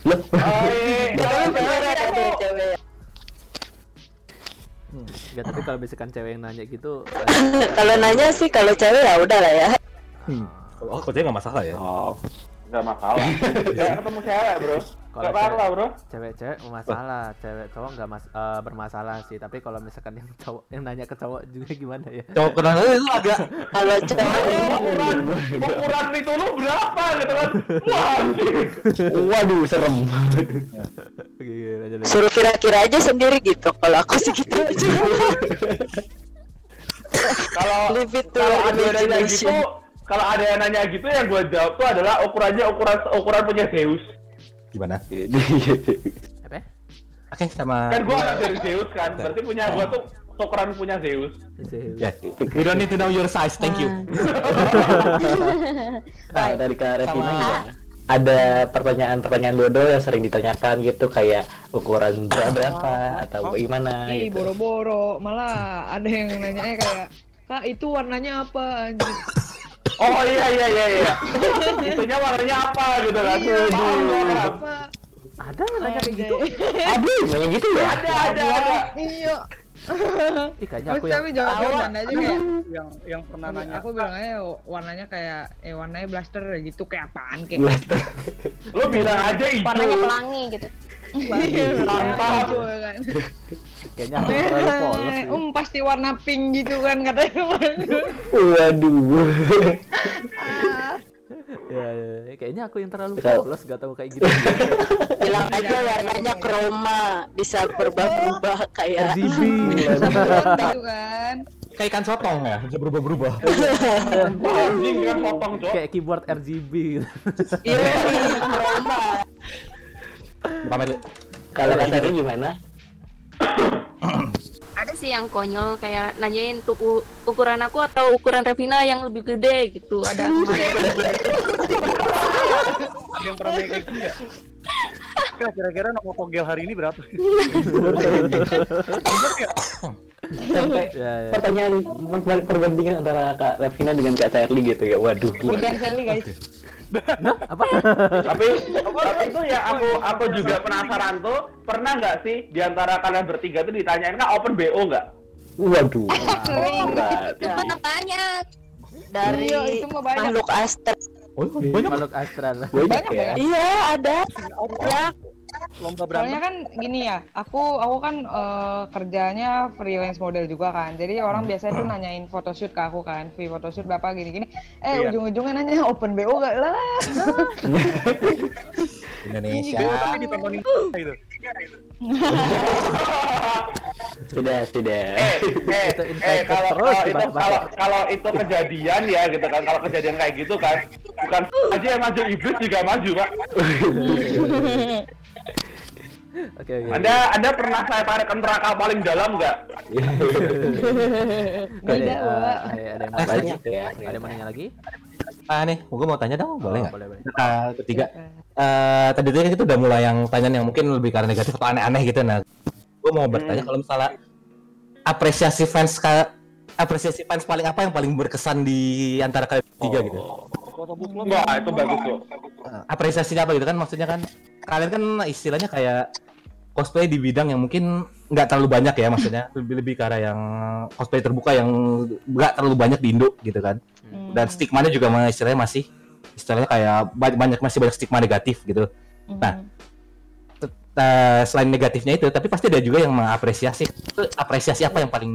Betul, beneran ada cewek Enggak, tapi kalau misalkan cewek yang nanya gitu kalau nanya sih kalau cewek ya udah lah ya. Oh, kok nggak masalah ya? Oh, nggak masalah. Kayak ketemu cewek bro. kalau Gak apa bro. cewek-cewek masalah, cewek cowok nggak mas eh, bermasalah sih. Tapi kalau misalkan yang cowok yang nanya ke cowok juga gimana ya? Cowok kenal itu agak kalau cewek Ukuran ukuran itu lu berapa gitu kan? Wah. Waduh, serem. suruh kira-kira aja sendiri gitu kalau aku sih gitu aja Kalau kalau ada gitu. Kalau ada yang nanya gitu yang gue jawab tuh adalah ukurannya ukuran ukuran punya Zeus. gimana? Apa? Oke, sama Kan gue anak dari Zeus kan, berarti punya gue tuh ukuran punya Zeus. Ya, we don't need to know your size. Thank you. Nah, dari Kak Revina gimana? Ada pertanyaan-pertanyaan bodoh yang sering ditanyakan gitu kayak ukuran bra berapa atau gimana Ih, gitu. boro-boro. Malah ada yang nanya kayak, Kak, itu warnanya apa? anjir?" Oh iya iya iya iya. Itunya warnanya apa gitu kan? Iya, apa? Ada nanya kayak gitu? Ada yang gitu ya? Ada ada ada. Iya. Ih, kayaknya aku yang tapi jawab aja kayak yang yang pernah nanya aku bilang aja warnanya kayak eh warnanya blaster gitu kayak apaan kayak Lu bilang aja itu. warnanya pelangi gitu Iya, ya kan. kayaknya polos. Um pasti warna pink gitu kan katanya Waduh. Ya, ya, ya, kayaknya aku yang terlalu polos gak tahu kayak gitu. bilang aja warnanya kroma bisa berubah-ubah kayak RGB. gitu kan. Kayak ikan sotong ya, bisa berubah-berubah. Anjing kan potong cok. kayak keyboard RGB gitu. iya kroma Pamit. Kalau Kak Sari gimana? Ada sih yang konyol kayak nanyain tuh ukuran aku atau ukuran Revina yang lebih gede gitu. Ada ada yang pernah kayak gitu nggak? Kak, kira-kira nomor togel hari ini berapa? Sampai Ya, ya. pertanyaan per- perbandingan antara Kak Revina dengan Kak Charlie gitu ya. Waduh. Bukan Sally guys. Apa? tapi tapi itu ya aku aku juga penasaran tuh pernah nggak sih di antara kalian bertiga tuh ditanyain nggak open bo nggak Waduh. Sering. Mana banyak. Dari Iya, itu mah banyak. makhluk astral. Oh, banyak. Makhluk astral. Banyak ya. Iya, ada. Banyak. Lomba Soalnya kan gini ya, aku aku kan eh, kerjanya freelance model juga kan. Jadi orang biasanya tuh nanyain photoshoot ke aku kan, free photoshoot berapa gini-gini. Eh Iya. ujung-ujungnya nanya open BO gak lah. Indonesia. Tapi ditontonin gitu. Sudah, sudah. eh eh Itu eh kalau terus kalau itu kalau kalau itu kejadian ya gitu kan kalau kejadian kayak gitu kan bukan aja yang maju iblis juga maju pak Oke oke. anda anda pernah saya tarik ke neraka paling dalam nggak Ada, Wak. ada ada yang mau tanya? ya. Ada yang mau nanya lagi? Ah nih, gue mau tanya dong, boleh Oh, nggak? boleh, boleh. Nah, ketiga, eh tadi tuh kita udah mulai yang tanya yang mungkin lebih karena negatif atau aneh-aneh gitu. Nah, gue mau bertanya kalau misalnya apresiasi fans ka- apresiasi fans paling apa yang paling berkesan di antara kalian tiga gitu? Foto book club. Wah itu bagus tuh Eh, apresiasinya apa gitu kan? Maksudnya kan kalian kan istilahnya kayak cosplay di bidang yang mungkin nggak terlalu banyak ya maksudnya. Lebih lebih ke arah yang cosplay terbuka yang nggak terlalu banyak di Indo gitu kan. Dan stigmanya juga istilahnya masih istilahnya kayak ba- banyak masih banyak stigma negatif gitu. Nah tet- eh, selain negatifnya itu tapi pasti ada juga yang mengapresiasi. Itu apresiasi apa yang paling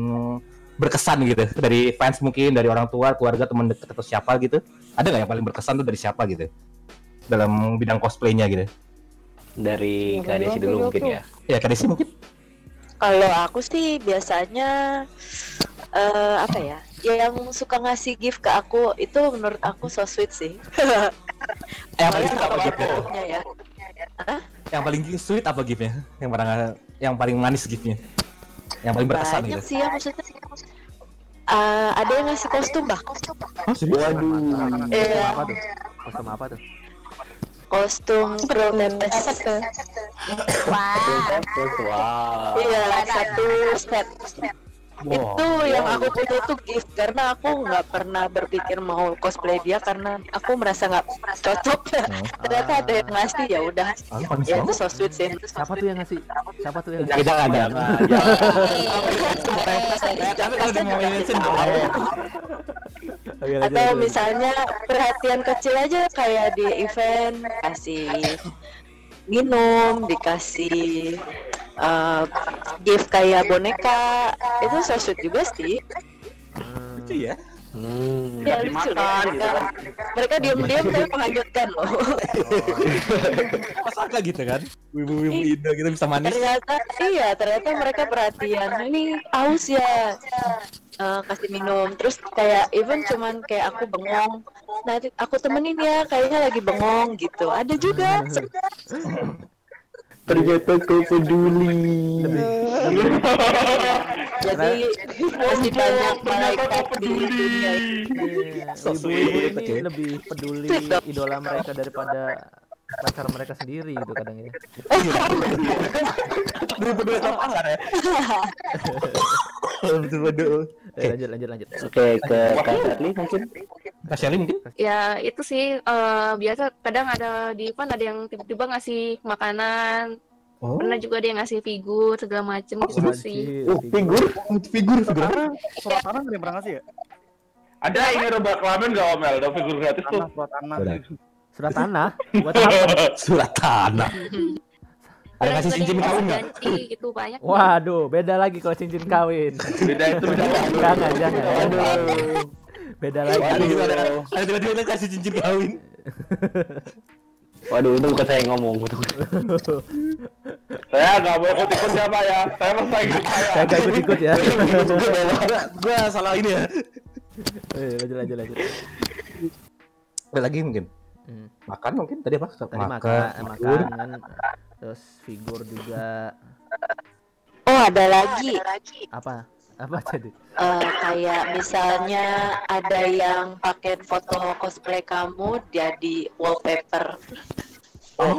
berkesan gitu? Dari fans mungkin dari orang tua keluarga teman dekat atau siapa gitu. Ada nggak yang paling berkesan tuh dari siapa gitu? Dalam bidang cosplaynya gitu Dari Yang Kak Desi kedua, dulu mungkin tuh. ya. ya Kak Desi mungkin Kalau aku sih biasanya eh apa ya? Yang suka ngasih gift ke aku itu menurut aku so sweet sih. yang paling suka apa giftnya ya. yang paling sweet apa giftnya yang pernah yang paling manis giftnya yang paling berkesan Banyak gitu sih ya maksudnya. Eh, ada yang ngasih kostum bah oh, serius? Waduh. Iya. Apa tuh? Kostum apa tuh? Kostum prometheus Wow. iya satu set itu yang aku punya itu gift karena aku nggak pernah berpikir mau cosplay dia karena aku merasa nggak cocok. Ternyata ada yang ngasih ya udah. Ah, ya itu so sweet sih. Siapa tuh yang ngasih? Siapa tuh yang. Tapi kalau mau boleh. Oke, lanjut, atau misalnya perhatian kecil aja kayak di event kasih minum dikasih uh, gift kayak boneka itu so sweet juga sih. Lucu ya? Hmm. ya lucu dimakan, deh. gitu kan. mereka diam-diam tapi menghanyutkan loh. Apa sangka gitu kan? Wibu-wibu Indo kita bisa manis. Ternyata iya ternyata mereka perhatian. Ini aus ya. Eh, kasih minum. Terus kayak even cuman kayak aku bengong. Nah aku temenin ya kayaknya lagi bengong gitu. Ada juga Ternyata kau peduli. jadi masih banyak malaikat So ibu-ibu ini oke. lebih peduli idola mereka daripada pacar mereka sendiri gitu kadang ya. Bener-bener sama pacar ya lanjut lanjut lanjut. Oke, ke Kak mungkin. Kak mungkin Ya itu sih eh, biasa kadang ada di event ada yang tiba-tiba ngasih makanan. Oh. Pernah juga dia ngasih figur segala macem gitu sih. Oh, figur. Figur Figur? Surat tanah nggak ada yang pernah ngasih ya? ada yang ingin robak kelamin nggak omel ada figur gratis tuh surat tanah. Surat tanah buat apa? Surat tanah Ada kasih cincin kawin nggak? gitu banyak. Waduh, beda lagi kalau cincin kawin. beda itu beda jangan, jangan. Aduh. Beda lagi. Ada ada Ada tiba-tiba kasih cincin kawin Waduh, itu bukan saya yang ngomong. saya nggak mau ikut ikut siapa ya saya mau saya ikut saya Saya gak ikut-ikut ya. Gue salah ini ya Eh, lanjut lanjut lanjut. Ada lagi mungkin Hmm. Makan mungkin tadi apa? Tadi makan, makanan, terus figur juga oh ada lagi apa? Apa jadi? Eh, kayak misalnya ada yang pakai foto cosplay kamu jadi wallpaper Oh,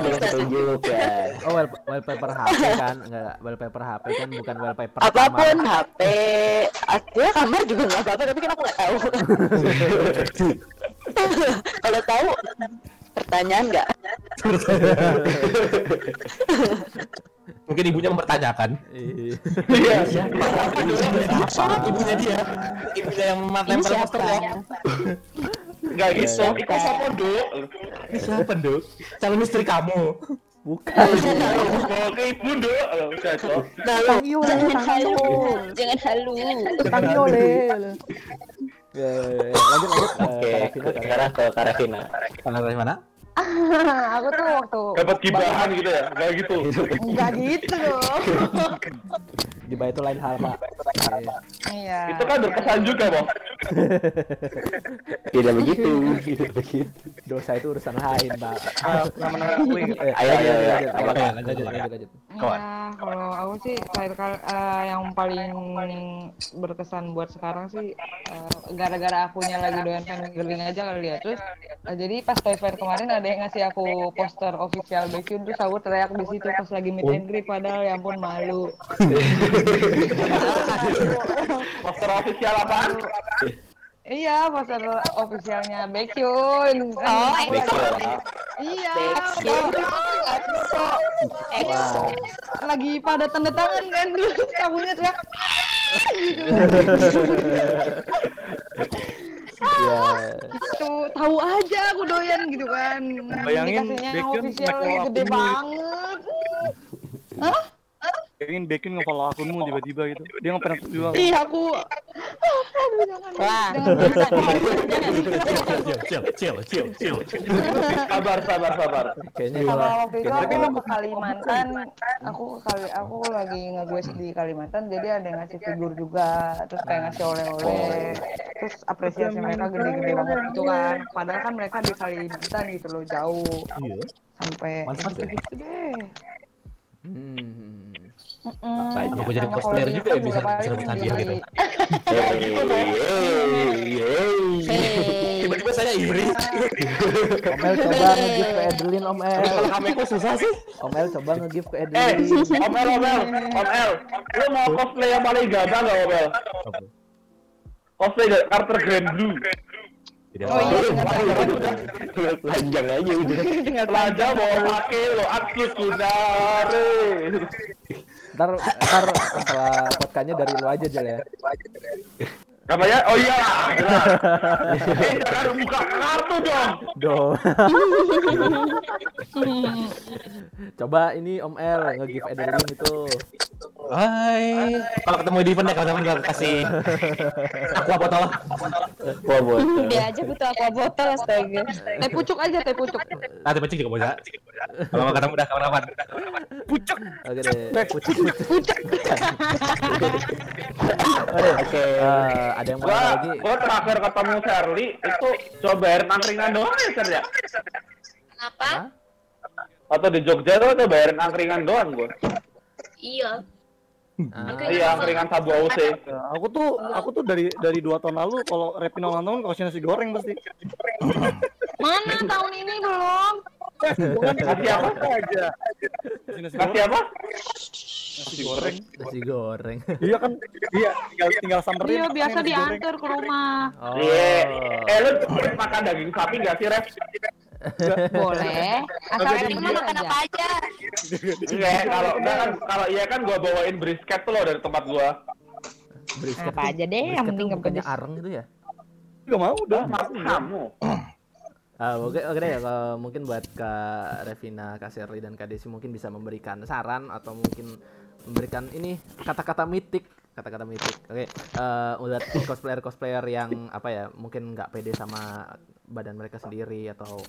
dengan petunjuk ya. Oh, wall- wallpaper HP kan? Enggak, wallpaper HP kan bukan wallpaper apa pun kamar. HP ya kamar juga nggak apa-apa tapi kan aku nggak tahu Kalau tahu pertanyaan nggak? Mungkin ibunya mempertanyakan. Iya. Siapa? Ibunya dia. Ibunya yang nempel poster ya. Enggak. Iya. Itu siapa, Duk? Ini siapa, Duk? Calon istri kamu. Bukan. Oke, ibu, Duk. Aduh, cocok. Jangan halu, jangan halu. Panggil oleh. Ya, ya, ya. lanjut lanjut. Oke, Eh, Karavina, Karavina. sekarang aku tuh waktu Dapat gibahan gitu ya? Enggak gitu. Enggak gitu dong. Di bawah itu lain hal, Pak. Iya. Itu kan berkesan juga, Bang. Tidak begitu. Tidak begitu. Dosa itu urusan lain, Pak. Eh, Ayo, ayo, ayo. lanjut, Apa, lanjut, Kak? lanjut, lanjut, lanjut, lanjut. Ya, kalau aku sih terakhir kali eh, yang paling berkesan buat sekarang sih eh, gara-gara akunya lagi doyan fangirling aja kali ya. Terus jadi pas Toy Fair kemarin ada yang ngasih aku poster official Baekhyun terus aku teriak di situ pas lagi meet and greet padahal ya ampun malu. Poster official apaan? Iya, poster officialnya Baekhyun. Oh, Iya. EXO. Lagi pada tanda tangan kan dulu kamunya teriak. Iya. Gitu, tahu aja aku doyan gitu kan. Bayangin Dikasihnya yang Baekhyun official gede banget. Hah? Pengen Baekhyun nge-follow akunmu tiba-tiba gitu. Dia nggak pernah jual. Iya aku. Wah. Chill, chill, chill, chill, chill. Sabar, sabar, sabar. Kayaknya gua waktu itu aku ke Kalimantan, aku ke kali aku lagi nge di Kalimantan, jadi ada yang ngasih figur juga, terus kayak ngasih oleh-oleh, terus apresiasi mereka gede-gede banget gitu kan. Padahal kan mereka di Kalimantan gitu loh jauh, Iya. sampai Mantap ya. gitu deh. Hmm. Mm-mm. Aku jadi cosplayer juga ya bisa rebut hadiah di- gitu. Hey. Tiba-tiba saya iri. Omel coba nge-give ke Edelin, Omel. Kalau kami kok susah sih. Omel coba nge-give ke Eh, Edelin. Omel, Omel, Omel. Lu mau cosplay yang paling gampang nggak, Omel? Cosplay dari Carter Grand Blue. Jadi Oh iya, Panjang aja udah. Telanjang bawa pakai lo, aktif kunare. Ntar, ntar setelah podcastnya dari lu aja Jel ya. Katanya, oh iya. Eh, jangan buka kartu dong. Do. Coba ini Om El nge-give Edelin itu. Hai. Kalau ketemu di event ya kawan-kawan gua kasih aqua botol. Wah, buat. Dia aja butuh aqua botol astaga. Teh pucuk aja, teh pucuk. Nanti pecik juga bisa. Kalau mau ketemu dah kawan-kawan. Oke deh. Pucuk pucuk. Oke. Ada yang mau Gua, lagi? gua terakhir ketemu Charlie itu coba air angkringan doang ya, Cer, ya? Kenapa? Atau di Jogja tuh coba air angkringan doang gua. Iya. Ah, Iya, angkringan Sabu AUC. Ya, aku tuh aku tuh dari dari dua tahun lalu kalau Repino ulang tahun kasih nasi goreng pasti. Mana tahun ini belum? Nasi apa? aja. Nasi apa? Nasi goreng. nasi goreng. Iya kan? Iya, tinggal tinggal samperin. Iya, "Ini biasa nasi goreng." diantar ke rumah. Oh. Iya. Eh, lu makan daging sapi nggak sih, Ref? Boleh. Asal ini mah makan apa aja? Iya, kalau enggak kan kalau iya kan gua bawain brisket tuh loh dari tempat gua. Brisket Apa aja deh, yang penting bukannya pedes. areng itu ya? Gak mau udah. Kamu. Ah, oke oke deh kalau mungkin buat Kak Revina, Kak Sherly dan Kak Desi mungkin bisa memberikan saran atau mungkin memberikan ini kata-kata mitik kata-kata mitik. Oke, eh udah cosplayer cosplayer yang apa ya mungkin nggak pede sama badan mereka sendiri atau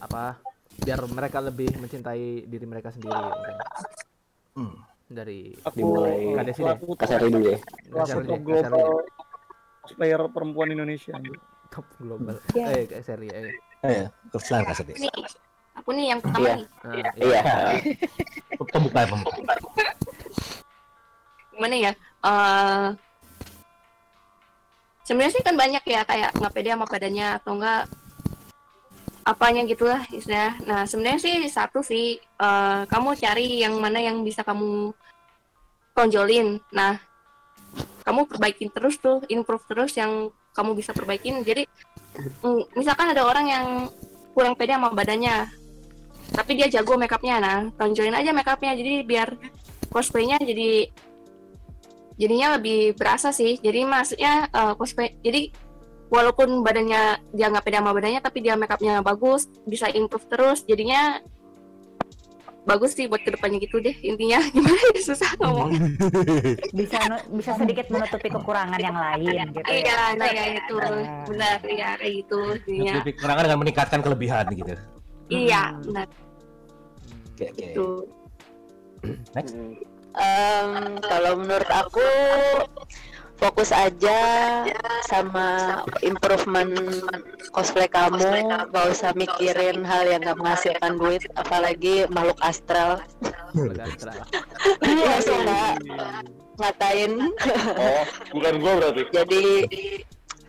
apa biar mereka lebih mencintai diri mereka sendiri mungkin. Dari Aku Dimulai. Kak Desi deh. dulu ya. Kak Sherly top deh, Kak Sherly global deh. player perempuan Indonesia. Top global. Ya. Eh, Sherly, eh. Eh, kesalahan kasih. Nih, aku nih yang pertama Iya. nih. Ah, Iya. Pembuka, pembuka. Gimana ya? Eh sebenarnya sih kan banyak ya kayak nggak pede sama badannya atau enggak apanya gitulah istilah. Nah sebenarnya sih satu sih eh, kamu cari yang mana yang bisa kamu tonjolin. Nah kamu perbaikin terus tuh, improve terus yang kamu bisa perbaikin. Jadi mm, misalkan ada orang yang kurang pede sama badannya tapi dia jago makeupnya nah tonjolin aja makeupnya jadi biar cosplaynya jadi jadinya lebih berasa sih jadi maksudnya eh, cosplay jadi walaupun badannya dia nggak pede sama badannya tapi dia makeupnya bagus bisa improve terus jadinya bagus sih buat ke depannya gitu deh intinya. Gimana ya susah ngomong. Bisa bisa sedikit menutupi kekurangan yang lain gitu ya. iya nah ya itu benar ya kayak gitu jadinya Lebih kekurangan dengan meningkatkan kelebihan gitu. iya benar. Oke, oke. itu Next. Em, kalau menurut aku fokus aja sama improvement cosplay kamu. Gak usah mikirin hal yang gak menghasilkan duit apalagi makhluk astral. Ya suka ngatain. Oh, bukan gua berarti. jadi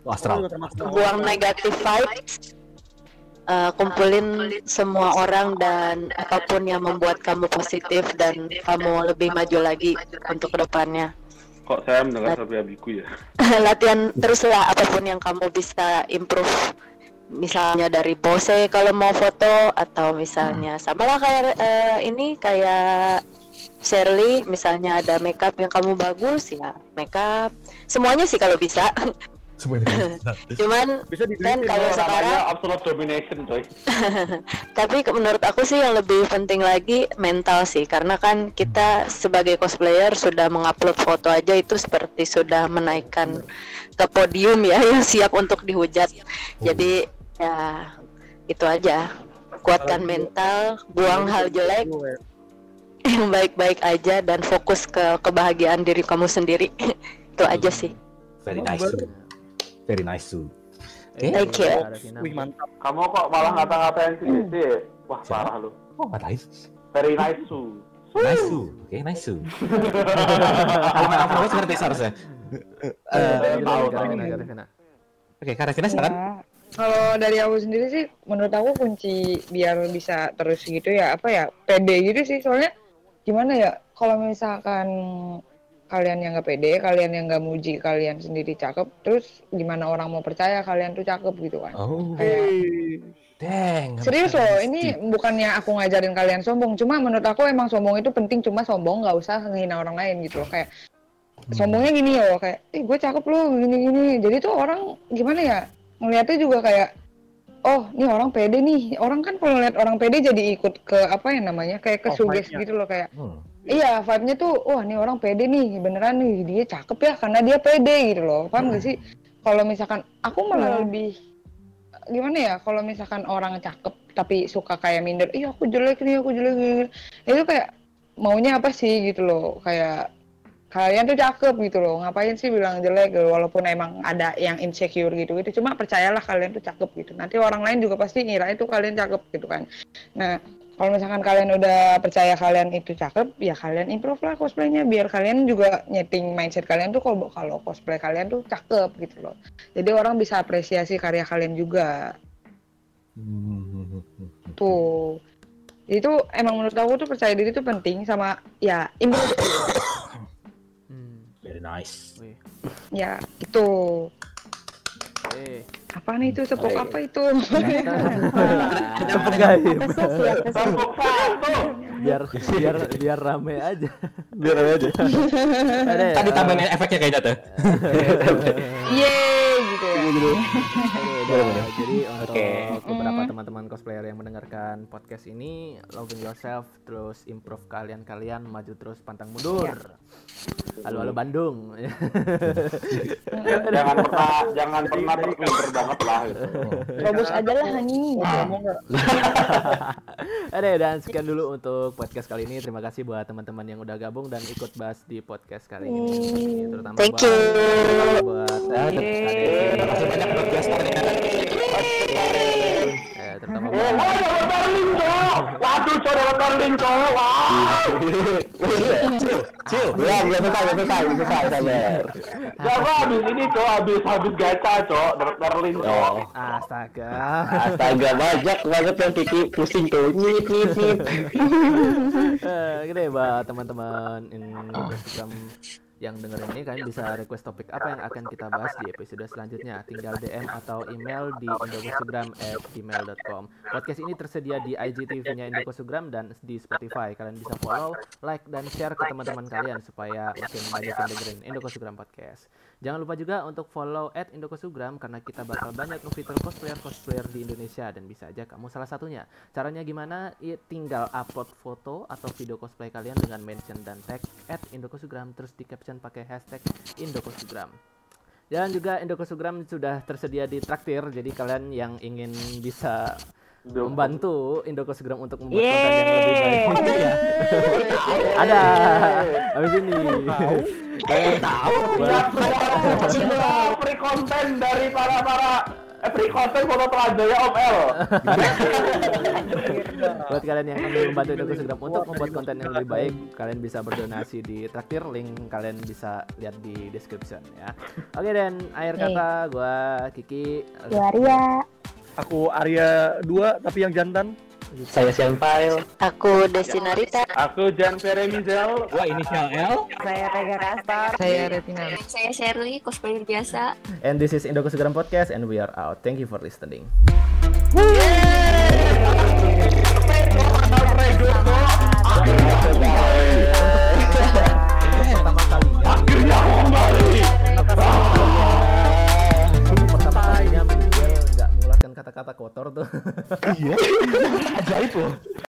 Astral. buang negatif vibes eh, kumpulin semua orang dan apa pun yang membuat kamu positif dan kamu lebih maju lagi untuk ke depannya Kok saya mendengar sampai abiku ya? latihan teruslah apa pun yang kamu bisa improve. Misalnya dari pose kalau mau foto atau misalnya sama lah kayak eh, ini kayak Shirley misalnya ada makeup yang kamu bagus ya makeup. Semuanya sih kalau bisa cuman kan kalau sekarang absolute domination coy. tapi menurut aku sih yang lebih penting lagi mental sih. Karena kan kita sebagai cosplayer sudah mengupload foto aja itu seperti sudah menaikkan ke podium ya yang siap untuk dihujat. Jadi ya itu aja. Kuatkan mental buang hal jelek yang baik-baik aja dan fokus ke kebahagiaan diri kamu sendiri. Itu aja sih. Very nice. Very nice too. Oke. Thank you. Wih mantap. Kamu kok malah ngata-ngatain si Cici? Wah parah lu. Oh, ngatain. Very nice su. Nice too. Oke, nice too. Kalimat apa seperti seharusnya. Eh, tahu tahu. Oke, Kak Revina silakan. Ya, kalau dari aku sendiri sih, menurut aku kunci biar bisa terus gitu ya, apa ya, pede gitu sih. Soalnya gimana ya, kalau misalkan kalian yang nggak pede, kalian yang nggak muji kalian sendiri cakep, terus gimana orang mau percaya kalian tuh cakep gitu kan? Oh. Kayak Dang. Serius loh, ini bukannya aku ngajarin kalian sombong, cuma menurut aku emang sombong itu penting, cuma sombong nggak usah ngehina orang lain gitu loh, kayak sombongnya gini loh, kayak, ih gue cakep loh, gini-gini, jadi tuh orang gimana ya, ngeliatnya juga kayak, oh ini orang pede nih, orang kan kalau lihat orang pede jadi ikut ke apa ya namanya, kayak ke Oh, suges gitu loh, kayak, Hmm. Iya vibe-nya tuh, wah ini orang pede nih, beneran nih, dia cakep ya, karena dia pede gitu loh, paham gak sih? Kalau misalkan, aku malah lebih gimana ya kalau misalkan orang cakep tapi suka kayak minder iya aku jelek nih aku jelek nih itu kayak maunya apa sih gitu loh kayak kalian tuh cakep gitu loh ngapain sih bilang jelek gitu, walaupun emang ada yang insecure gitu gitu cuma percayalah kalian tuh cakep gitu. Nanti orang lain juga pasti ngira itu kalian cakep gitu kan. Nah kalau misalkan kalian udah percaya kalian itu cakep ya kalian improve lah cosplaynya. Biar kalian juga nyeting mindset kalian tuh kalau kalau cosplay kalian tuh cakep gitu loh. Jadi orang bisa apresiasi karya kalian juga. Tuh. Itu emang menurut aku tuh percaya diri tuh penting sama ya improve. Very nice. ya itu. Eh, nih itu sepuk apa itu Tepuk gaib. biar biar biar rame aja. Biar rame aja. Ya, Tadi tambahin efeknya kayaknya tuh. Yeay gitu ya boleh. Jadi untuk beberapa teman-teman cosplayer yang mendengarkan podcast ini, loving yourself, terus improve kalian-kalian, maju terus pantang mundur. Halo halo Bandung. jangan pernah jangan pernah terpinter banget lah gitu. Robos aja lah nih gitu Ada dan sekian dulu untuk podcast kali ini. Terima kasih buat teman-teman yang udah gabung dan ikut bahas di podcast kali ini. Terutama Thank buat, you. buat. Terima kasih banyak buat gesternya. Eh, terutama buat Darling cok, waduh cok dapat darling cok, wah. Cil, belum, belum selesai, belum selesai, belum selesai, sabar. Ya gua habis ini cok, habis habis gacha cok, dapat darling cok. Astaga. Astaga, banyak banget yang Kiki pusing tuh. Nyip, nyip, nyip. Eh, gini buat teman-teman in Instagram yang dengerin ini kalian bisa request topik apa yang akan kita bahas di episode selanjutnya. Tinggal DM atau email di indokosugram@gmail.com. Podcast ini tersedia di IGTV-nya Indokosugram dan di Spotify. Kalian bisa follow, like, dan share ke teman-teman kalian supaya makin banyak yang dengerin Indokosugram Podcast. Jangan lupa juga untuk follow at Indokosugram karena kita bakal banyak nge-feature cosplayer-cosplayer di Indonesia dan bisa aja kamu salah satunya. Caranya gimana? Tinggal upload foto atau video cosplay kalian dengan mention dan tag at Indokosugram terus di caption pakai hashtag Indokosugram. Dan juga Indokosugram sudah tersedia di Traktir, jadi kalian yang ingin bisa membantu Indokosugram untuk membuat konten yang lebih baik. Iya. Ada. Habis ini. Kalian tahu. free content dari para para eh, free content foto telanjang ya Om L. Buat kalian yang ingin membantu Indokosugram untuk membuat konten yang lebih baik, kalian bisa berdonasi di Traktir, link kalian bisa lihat di description ya. Oke dan akhir kata gua Kiki. Gua Arya. Aku Arya 2 tapi yang jantan. Saya Senpai. Aku Desinarita. Aku Jan Feremizel. Wah inisial L. Saya Rega Rastar. Saya Retina. Saya Shirley, cosplayer biasa. And this is Indokosugram Podcast and we are out. Thank you for listening. Pertama kata-kata kotor tuh. Iya. Ajaib loh.